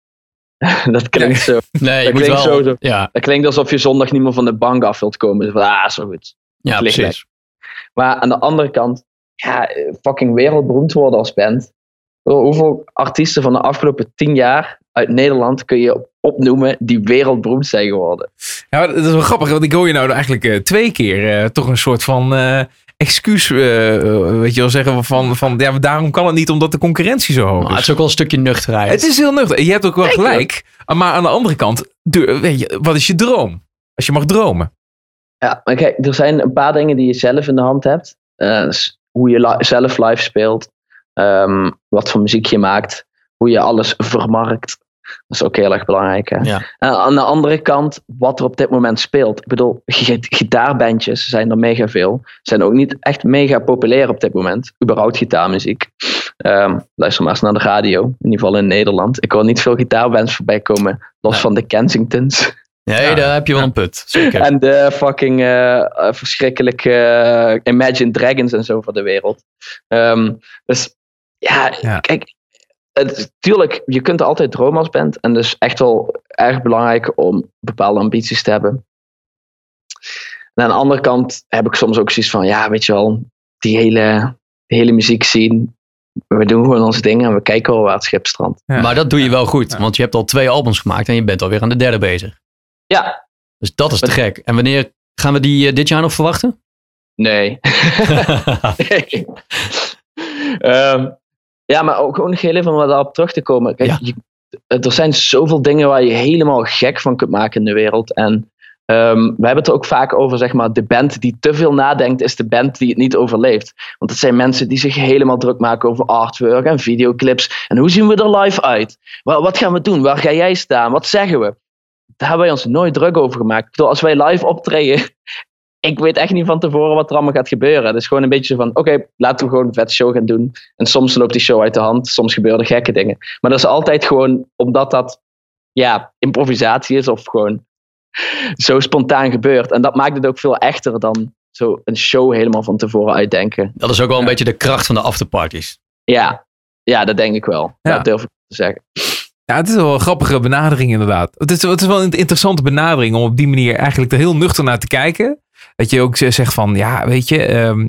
<laughs> dat klinkt zo. Nee, Dat klinkt wel... zo- zo. Ja, Dat klinkt alsof je zondag niet meer van de bank af wilt komen. Dus van, ah, wel goed. ja precies. Maar aan de andere kant, ja, fucking wereldberoemd worden als band. Hoeveel artiesten van de afgelopen tien jaar uit Nederland kun je opnoemen die wereldberoemd zijn geworden? Ja, dat is wel grappig, want ik hoor je nou eigenlijk eh, twee keer eh, toch een soort van eh, excuus, eh, eh, weet je wel, zeggen van, van ja, daarom kan het niet omdat de concurrentie zo hoog Maar het is. is ook wel een stukje nuchterheid. Het is heel nuchter. Je hebt ook wel gelijk. Maar aan de andere kant, de- weet je, wat is je droom? Als je mag dromen. Ja, maar kijk, er zijn een paar dingen die je zelf in de hand hebt. Eh, dus hoe je li- zelf live speelt, ehm, wat voor muziek je maakt, hoe je alles vermarkt. Dat is ook heel erg belangrijk. Hè? Ja. En aan de andere kant, wat er op dit moment speelt. Ik bedoel, gi- gitaarbandjes zijn er mega veel. Zijn ook niet echt mega populair op dit moment. Überhaupt gitaarmuziek. Ehm, luister maar eens naar de radio. In ieder geval in Nederland. Ik hoor niet veel gitaarbands voorbij komen. Los van de Kensingtons. Nee, Ja. daar heb je wel een punt. Zeker. En de fucking eh, eh, verschrikkelijke Imagine Dragons en zo van de wereld. Ehm, dus ja, Ja. kijk, het, tuurlijk, je kunt altijd dromen als band. En dus echt wel erg belangrijk om bepaalde ambities te hebben. En aan de andere kant heb ik soms ook zoiets van, ja, weet je wel, die hele, die hele muziek zien. We doen gewoon onze dingen en we kijken wel waar het schip strandt. Ja. Maar dat doe je wel goed, Ja. want je hebt al twee albums gemaakt en je bent alweer aan de derde bezig. Ja, Dus dat is te gek. En wanneer gaan we die eh, dit jaar nog verwachten? nee. <laughs> <laughs> Nee. <laughs> Ehm, ja, maar ook gewoon nog heel even om daarop terug te komen. Kijk, Ja. je- er zijn zoveel dingen waar je helemaal gek van kunt maken in de wereld. En ehm, we hebben het er ook vaak over, zeg maar, de band die te veel nadenkt, is de band die het niet overleeft. Want het zijn mensen die zich helemaal druk maken over artwork en videoclips. En hoe zien we er live uit? Wa- Wat gaan we doen? Waar ga jij staan? Wat zeggen we? Daar hebben wij ons nooit druk over gemaakt. Ik bedoel, als wij live optreden, ik weet echt niet van tevoren wat er allemaal gaat gebeuren. Het is gewoon een beetje zo van, oké, laten we gewoon een vet show gaan doen. En soms loopt die show uit de hand, soms gebeuren er gekke dingen. Maar dat is altijd gewoon omdat dat, ja, improvisatie is of gewoon <laughs> zo spontaan gebeurt. En dat maakt het ook veel echter dan zo een show helemaal van tevoren uitdenken. dat is ook wel een Ja. beetje de kracht van de afterparties. Ja, ja dat denk ik wel. Ja. Dat durf ik te zeggen. Ja, het is wel een grappige benadering inderdaad. Het is, het is wel een interessante benadering om op die manier eigenlijk er heel nuchter naar te kijken. Dat je ook zegt van, ja, weet je, ehm,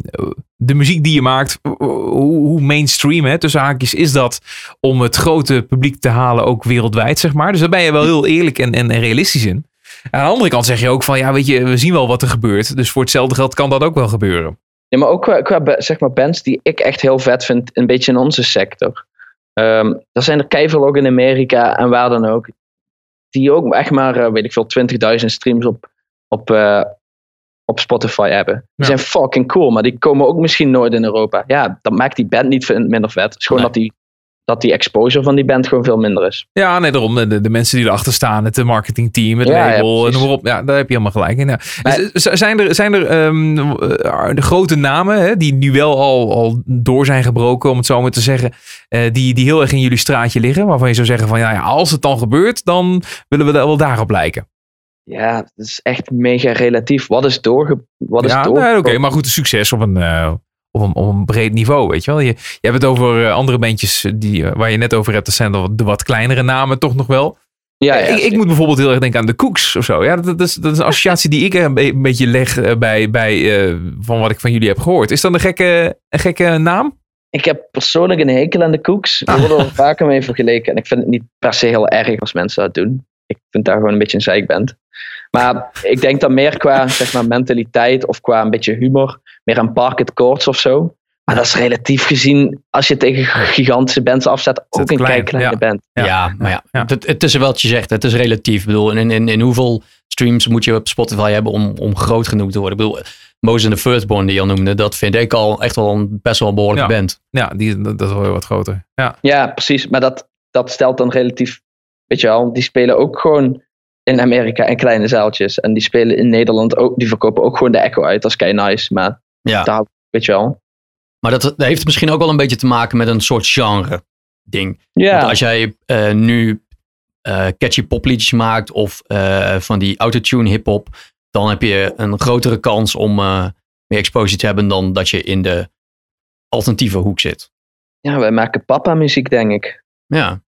de muziek die je maakt, hoe, mainstream, hè, tussen haakjes, is dat om het grote publiek te halen, ook wereldwijd, zeg maar. Dus daar ben je wel heel eerlijk en, en realistisch in. Aan de andere kant zeg je ook van, ja, weet je, we zien wel wat er gebeurt. Dus voor hetzelfde geld kan dat ook wel gebeuren. Ja, maar ook qua, qua zeg maar bands die ik echt heel vet vind, een beetje in onze sector. Ehm er zijn er keiveel ook in Amerika en waar dan ook. Die ook echt maar, eh, weet ik veel, 20.000 streams op, op, eh, op Spotify hebben. Die Ja. zijn fucking cool, maar die komen ook misschien nooit in Europa. Ja, dat maakt die band niet minder vet. Het is gewoon Nee. dat, die, dat die exposure van die band gewoon veel minder is. Ja, nee, daarom. De, de mensen die erachter staan, het marketingteam, het Ja, ja, label, en op. Ja, daar heb je helemaal gelijk in. Ja. Maar- zijn er, zijn er ehm, eh, de grote namen hè, die nu wel al, al door zijn gebroken, om het zo maar te zeggen, eh, die, die heel erg in jullie straatje liggen, waarvan je zou zeggen van, ja, ja, als het dan gebeurt, dan willen we daar wel daarop lijken. Ja, het is echt mega relatief. Wat is doorge... Wat is ja, door... nee, oké, maar goed, succes op een, eh, op, een, op een breed niveau, weet je wel. Je, je hebt het over eh, andere bandjes die, eh, waar je net over hebt, dat zijn de, wat kleinere namen toch nog wel. Ja, ja, ik, ik moet bijvoorbeeld heel erg denken aan de Cooks of zo. Ja, dat, dat, is, dat is een associatie die ik een, be- een beetje leg bij, bij van wat ik van jullie heb gehoord. Is dat een gekke, een gekke naam? Ik heb persoonlijk een hekel aan de koeks. Ah. Er wordt er vaker mee vergeleken. En ik vind het niet per se heel erg als mensen dat doen. Ik vind daar gewoon een beetje een zeikband. Maar ik denk dat meer qua zeg maar, mentaliteit of qua een beetje humor. Meer aan Parket Courts of zo. Maar dat is relatief gezien, als je tegen gigantische bands afzet, ook een klein, kleine ja. band. Ja. Ja, maar ja, Ja. Het, het is wel wat je zegt. Het is relatief. Ik bedoel, in, in, in hoeveel streams moet je op Spotify hebben om, om groot genoeg te worden? Ik bedoel, Moses and the Firstborn die je al noemde, dat vind ik al echt wel een best wel een behoorlijke Ja. band. Ja, die, dat, dat is wel heel wat groter. Ja, Ja, precies. Maar dat, dat stelt dan relatief, weet je wel, die spelen ook gewoon in Amerika in kleine zaaltjes. En die spelen in Nederland ook, die verkopen ook gewoon de Echo uit. Dat is kei nice. Maar Ja. daar, weet je wel. Maar dat, dat heeft misschien ook wel een beetje te maken met een soort genre ding. Ja. Want als jij eh, nu eh, catchy popliedjes maakt of eh, van die autotune hip-hop, dan heb je een grotere kans om meer exposure te hebben dan dat je in de alternatieve hoek zit. Ja, wij maken papa muziek, denk ik. Ja,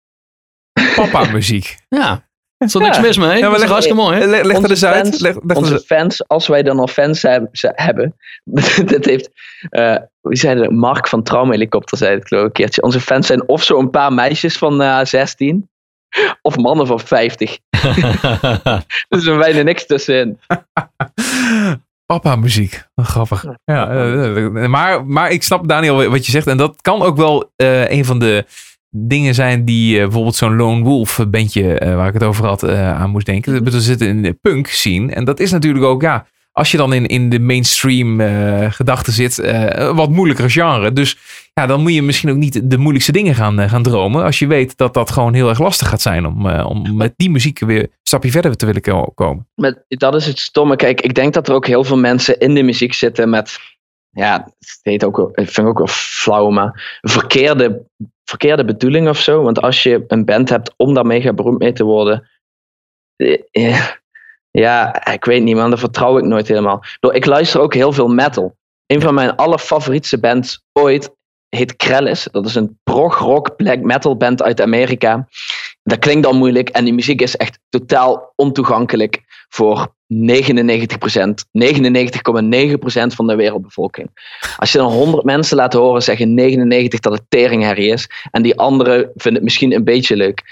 papa muziek. ja. Er is er Ja. niks mis mee. Ja, maar dat is leg- hartstikke mooi. hè? Leg, leg er Onze eens uit. fans- Leg, leg Onze fans, als wij dan al fans heb- ze- hebben. <laughs> dit heeft, eh wie zei dat? Mark van Traumhelikopter zei het geloof ik een keertje. Onze fans zijn of zo een paar meisjes van eh 16. <laughs> Of mannen van 50. <laughs> Dus er bijna niks tussenin. Papa muziek. Wat grappig. Ja, eh, maar, maar ik snap Daniel wat je zegt. En dat kan ook wel eh, een van de dingen zijn die eh, bijvoorbeeld zo'n Lone Wolf bandje eh, waar ik het over had eh, aan moest denken. We zitten in de punk scene. En dat is natuurlijk ook, ja, als je dan in, in de mainstream eh gedachten zit, eh, wat moeilijker genre. Dus ja, dan moet je misschien ook niet de moeilijkste dingen gaan, eh, gaan dromen. Als je weet dat dat gewoon heel erg lastig gaat zijn om, eh, om met die muziek weer een stapje verder te willen ko- komen. Met, dat is het stomme. Kijk, ik denk dat er ook heel veel mensen in de muziek zitten met. Ja, het heet ook, ik vind het ook wel flauw, maar verkeerde, verkeerde bedoeling of zo. Want als je een band hebt om daar mega beroemd mee te worden. eh, eh, Ja, ik weet niet, man. Daar vertrouw ik nooit helemaal. Ik luister ook heel veel metal. Een van mijn allerfavorietste bands ooit heet Krellis. Dat is een prog-rock black metal band uit Amerika. Dat klinkt al moeilijk en die muziek is echt totaal ontoegankelijk voor 99%, 99,9% van de wereldbevolking. Als je dan 100 mensen laat horen, zeggen 99 dat het teringherrie is. En die anderen vinden het misschien een beetje leuk.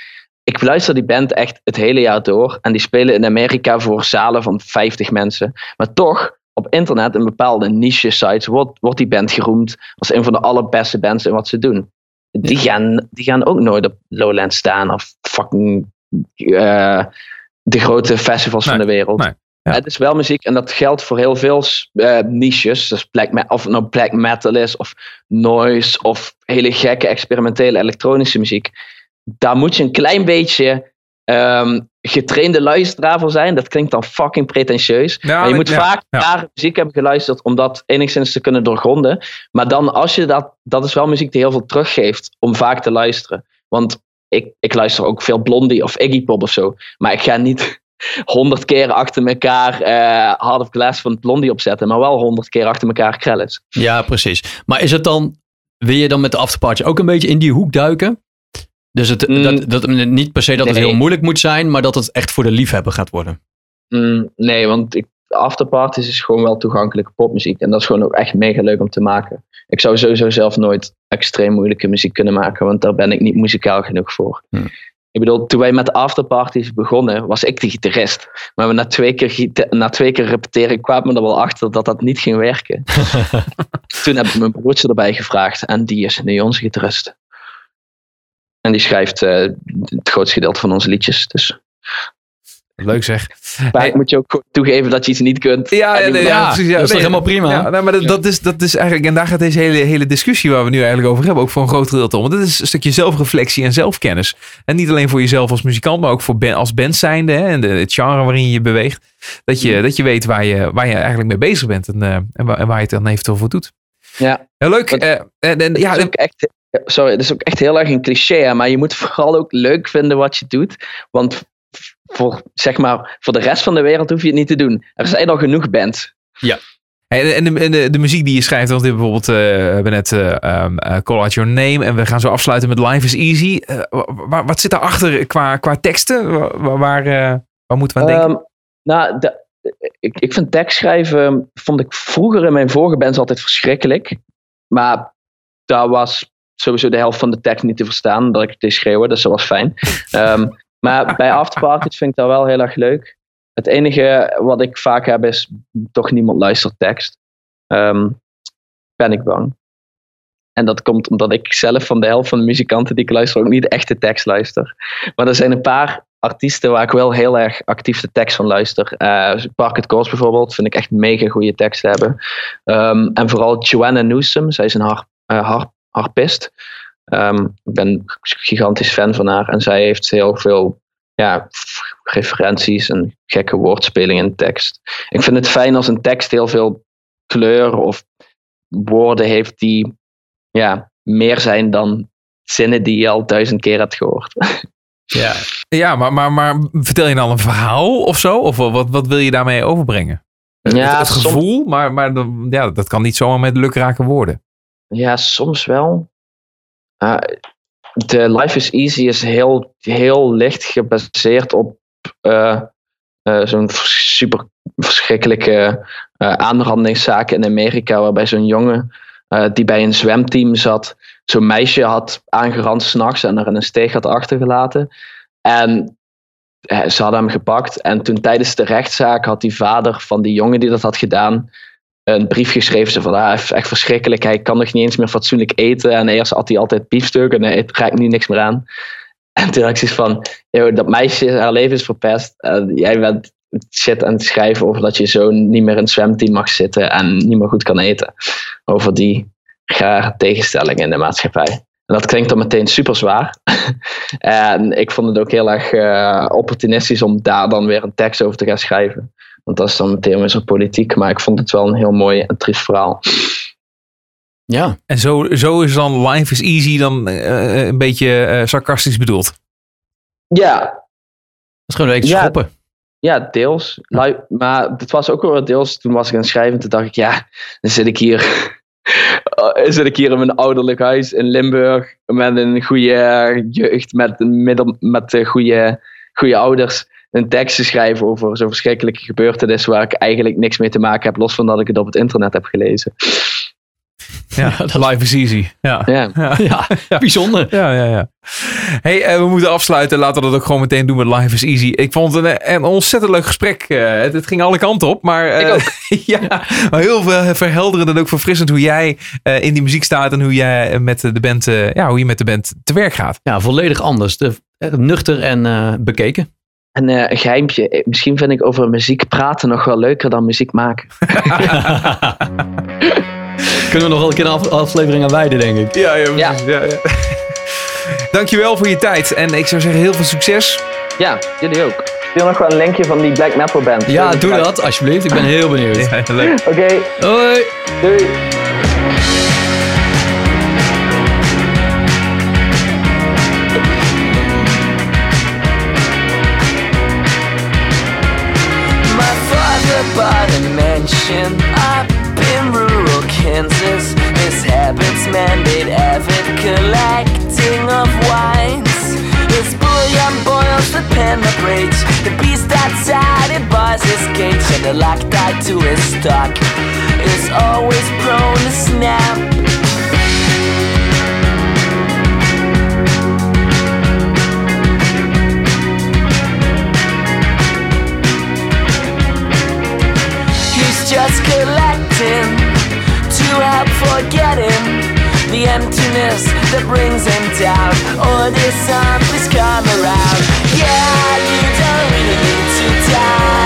Ik luister die band echt het hele jaar door. En die spelen in Amerika voor zalen van 50 mensen. Maar toch, op internet, in bepaalde niche sites, wordt, wordt die band geroemd als een van de allerbeste bands in wat ze doen. Die gaan, die gaan ook nooit op Lowland staan of fucking eh, de grote festivals van de wereld. nee, ja. Het is wel muziek en dat geldt voor heel veel eh, niches. Dus black of het nou black metal is, of noise, of hele gekke experimentele elektronische muziek. Daar moet je een klein beetje ehm, getrainde luisteraar voor zijn. Dat klinkt dan fucking pretentieus. Ja, maar je moet ja, vaak naar muziek hebben geluisterd om dat enigszins te kunnen doorgronden. Maar dan als je dat, dat is wel muziek die heel veel teruggeeft om vaak te luisteren. Want ik, ik luister ook veel Blondie of Iggy Pop of zo. Maar ik ga niet honderd keer achter elkaar eh Hard of Glass van Blondie opzetten. Maar wel honderd keer achter elkaar Krellis. Ja, precies. Maar is het dan, wil je dan met de afterparty ook een beetje in die hoek duiken? Dus het, Mm. dat, dat, niet per se dat het heel moeilijk moet zijn, maar dat het echt voor de liefhebber gaat worden. Mm, nee, want ik, afterparties is gewoon wel toegankelijke popmuziek. En dat is gewoon ook echt mega leuk om te maken. Ik zou sowieso zelf nooit extreem moeilijke muziek kunnen maken, want daar ben ik niet muzikaal genoeg voor. Hmm. Ik bedoel, toen wij met afterparties begonnen, was ik de gitarist. Maar we na twee keer, na twee keer repeteren kwamen we er wel achter dat dat niet ging werken. <laughs> toen heb ik mijn broertje erbij gevraagd en die is nu onze gitarist. En die schrijft eh, het grootste gedeelte van onze liedjes. Dus Leuk zeg. vaak Hey. moet je ook toegeven dat je iets niet kunt. Ja, ja, nee, precies. Ja, dat is nee, helemaal prima? Ja, nou, maar dat, dat, is, dat is eigenlijk, en daar gaat deze hele, hele discussie waar we nu eigenlijk over hebben ook voor een groot gedeelte om. Want dit is een stukje zelfreflectie en zelfkennis. En niet alleen voor jezelf als muzikant, maar ook voor ben, als band zijnde hè, en de, het genre waarin je je beweegt. Dat je, dat je weet waar je, waar je eigenlijk mee bezig bent en, eh, en, waar, en waar je het dan eventueel voor doet. Ja. Heel leuk. Eh, en, en, ja, Ja, is ook echt, sorry, dat is ook echt heel erg een cliché, hè, maar je moet vooral ook leuk vinden wat je doet. Want voor, zeg maar, voor de rest van de wereld hoef je het niet te doen. Er zijn al genoeg bands. Hey, En, de, en de, de muziek die je schrijft, want hebben bijvoorbeeld, eh, we hebben net eh, um, eh, Call Out Your Name en we gaan zo afsluiten met Life is Easy. Wa- wa- wat zit daarachter qua, qua teksten? Wa- wa- Waar, eh, waar moeten we aan denken? Ehm, nou, de- ik, ik vind tekstschrijven, vond ik vroeger in mijn vorige bands altijd verschrikkelijk. Maar daar was sowieso de helft van de tekst niet te verstaan, dat ik het deed schreeuwen, dus dat was fijn. <laughs> Ehm, maar <laughs> bij afterparties vind ik dat wel heel erg leuk. Het enige wat ik vaak heb is toch niemand luistert tekst. Ehm, ben ik bang. En dat komt omdat ik zelf van de helft van de muzikanten die ik luister ook niet echt de tekst luister. Maar er zijn een paar artiesten waar ik wel heel erg actief de tekst van luister. Eh Park It Course bijvoorbeeld, vind ik echt mega goede teksten hebben. Ehm, en vooral Joanna Newsom, zij is een eh, har- harpist. Ehm, ik ben een gigantisch fan van haar. En zij heeft heel veel ja, referenties en gekke woordspelingen in de tekst. Ik vind het fijn als een tekst heel veel kleur of woorden heeft die ja, meer zijn dan zinnen die je al duizend keer hebt gehoord. <laughs> Ja, ja maar, maar, maar vertel je dan een verhaal of zo? Of wat, wat wil je daarmee overbrengen? Ja, het, het soms- gevoel, maar, maar ja, dat kan niet zomaar met lukrake woorden. Ja, soms wel. Uh, de Life is Easy is heel, heel licht gebaseerd op eh, eh, zo'n super verschrikkelijke eh aanrandingszaak in Amerika, waarbij zo'n jongen die bij een zwemteam zat, zo'n meisje had aangerand s'nachts en er in een steeg had achtergelaten. En ze hadden hem gepakt. En toen tijdens de rechtszaak had die vader van die jongen die dat had gedaan, een brief geschreven. Zo van, ah, echt verschrikkelijk. Hij kan nog niet eens meer fatsoenlijk eten. En eerst had hij altijd biefstuk en hij raakt nu niks meer aan. En toen had ik zoiets van, "Yo, dat meisje, haar leven is verpest. En jij bent shit aan het schrijven over dat je zo niet meer in het zwemteam mag zitten en niet meer goed kan eten. Over die rare tegenstellingen in de maatschappij. En dat klinkt dan meteen super zwaar. <laughs> en ik vond het ook heel erg eh, opportunistisch om daar dan weer een tekst over te gaan schrijven. Want dat is dan meteen weer zo politiek. Maar ik vond het wel een heel mooi en triest verhaal. Ja, En zo, zo is dan Life is Easy dan eh, een beetje eh, sarcastisch bedoeld. Ja, dat is gewoon een beetje Ja. schoppen. ja deels. Maar het was ook wel deels. Toen was ik aan het schrijven. Toen dacht ik, ja, dan zit ik hier. <laughs> Dan zit ik hier in mijn ouderlijk huis in Limburg. Met een goede jeugd. Met, een middel, met eh, goede, goede ouders. Een tekst te schrijven over zo'n verschrikkelijke gebeurtenis. Waar ik eigenlijk niks mee te maken heb. Los van dat ik het op het internet heb gelezen. Ja, <laughs> Life is Easy. Ja. Ja. Ja. <laughs> Ja, <laughs> bijzonder. Ja, ja, ja. Hey, eh, we moeten afsluiten. Laten we dat ook gewoon meteen doen met Life is Easy. Ik vond het een, een ontzettend leuk gesprek. Eh, het, het ging alle kanten op. Maar, eh, ja, maar heel veel verhelderend en ook verfrissend hoe jij eh, in die muziek staat. En hoe jij met de band, eh, ja, hoe je met de band te werk gaat. Ja, volledig anders. De, eh, nuchter en eh, bekeken. En eh, een geheimpje. eh, Misschien vind ik over muziek praten nog wel leuker dan muziek maken. <laughs> Kunnen we nog wel een keer een af- aflevering aan wijden, denk ik. Ja, ja, precies. ja, ja. Dankjewel voor je tijd. En ik zou zeggen heel veel succes. Ja, jullie ook. Speel nog wel een linkje van die black metal band. Ja, doe dat alsjeblieft. Ik ben heel benieuwd. Oké, Hoi! doei. A mansion up in rural Kansas. His habits mandate avid collecting of wines. His bullion boils the pen of rage. The beast outside it bars his cage, and the locked eye to his stock is always prone to snap. He's just collecting to help forget him. the emptiness that brings him down. Or this sun, please come around. Yeah, you don't really need to die.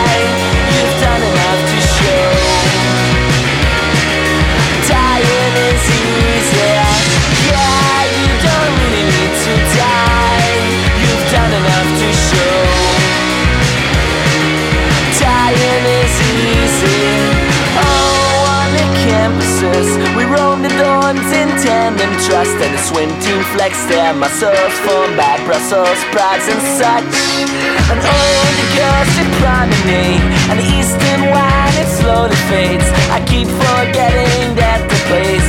Trust, and the swim team flex their muscles formed by Brussels sprouts and such. And all the girls priming me, and the eastern wine it slowly fades. I keep forgetting that the place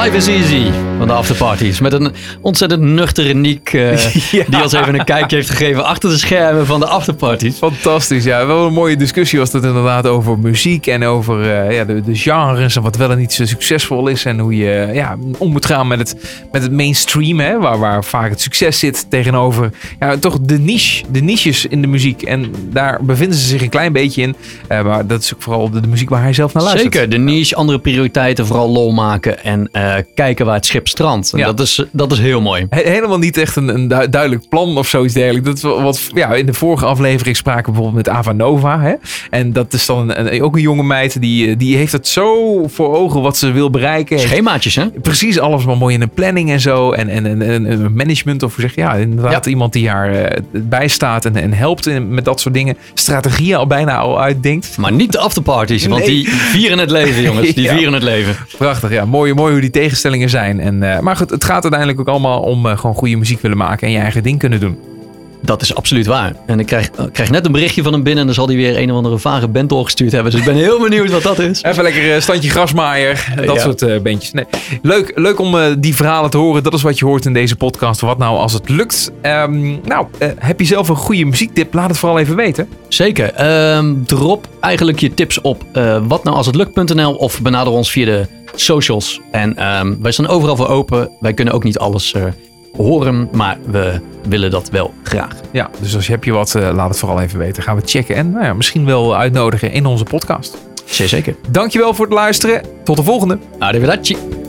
Life is easy van de afterparties. Met een ontzettend nuchtere Niek eh, <laughs> Ja. die ons even een kijkje heeft gegeven achter de schermen van de afterparties. Fantastisch, ja. Wel een mooie discussie was dat inderdaad over muziek en over eh, ja, de, de genres en wat wel en niet zo succesvol is. En hoe je eh, ja, om moet gaan met het, met het mainstream, hè, waar, waar vaak het succes zit tegenover ja, toch de niche, de niches in de muziek. En daar bevinden ze zich een klein beetje in. Maar dat is ook vooral de, de muziek waar hij zelf naar luistert. Zeker, de niche, andere prioriteiten, vooral lol maken en kijken waar het schip strandt. En Ja. Dat, is, dat is heel mooi. He- helemaal niet echt een, een du- duidelijk plan of zoiets dergelijks. Dat wat, ja, in de vorige aflevering spraken we bijvoorbeeld met Ava Nova. Hè? En dat is dan een, ook een jonge meid die, eh, die heeft het zo voor ogen wat ze wil bereiken. Schemaatjes, hè? Precies, alles maar mooi in een planning en zo. En, en, en, management, of hoe zeg je, ja, inderdaad iemand die haar eh, bijstaat en, en helpt in, met dat soort dingen. Strategieën al bijna al uitdenkt. Maar niet de afterparties, want die vieren het leven, jongens. <laughs> Die vieren het leven. Prachtig, ja. Mooi, mooi hoe die tegenstellingen zijn. En, eh, maar goed, het gaat uiteindelijk ook allemaal om eh, gewoon goede muziek willen maken en je eigen ding kunnen doen. Dat is absoluut waar. En ik krijg, ik krijg net een berichtje van hem binnen en dan zal hij weer een of andere vage band doorgestuurd hebben. Dus ik ben heel <laughs> benieuwd wat dat is. Even lekker eh, standje grasmaaier. Dat Ja. soort eh bandjes. Nee. Leuk, leuk om eh, die verhalen te horen. Dat is wat je hoort in deze podcast. Wat nou als het lukt? Ehm, nou, eh, heb je zelf een goede muziektip? Laat het vooral even weten. Zeker. Ehm, drop eigenlijk je tips op uh, watnoualshetlukt.nl of benader ons via de socials. En ehm, wij staan overal voor open. Wij kunnen ook niet alles eh, horen, maar we willen dat wel graag. Ja, dus als je heb je wat, eh, laat het vooral even weten. Gaan we checken en nou ja, misschien wel uitnodigen in onze podcast. Zeker. Dankjewel voor het luisteren. Tot de volgende. Arrivederci.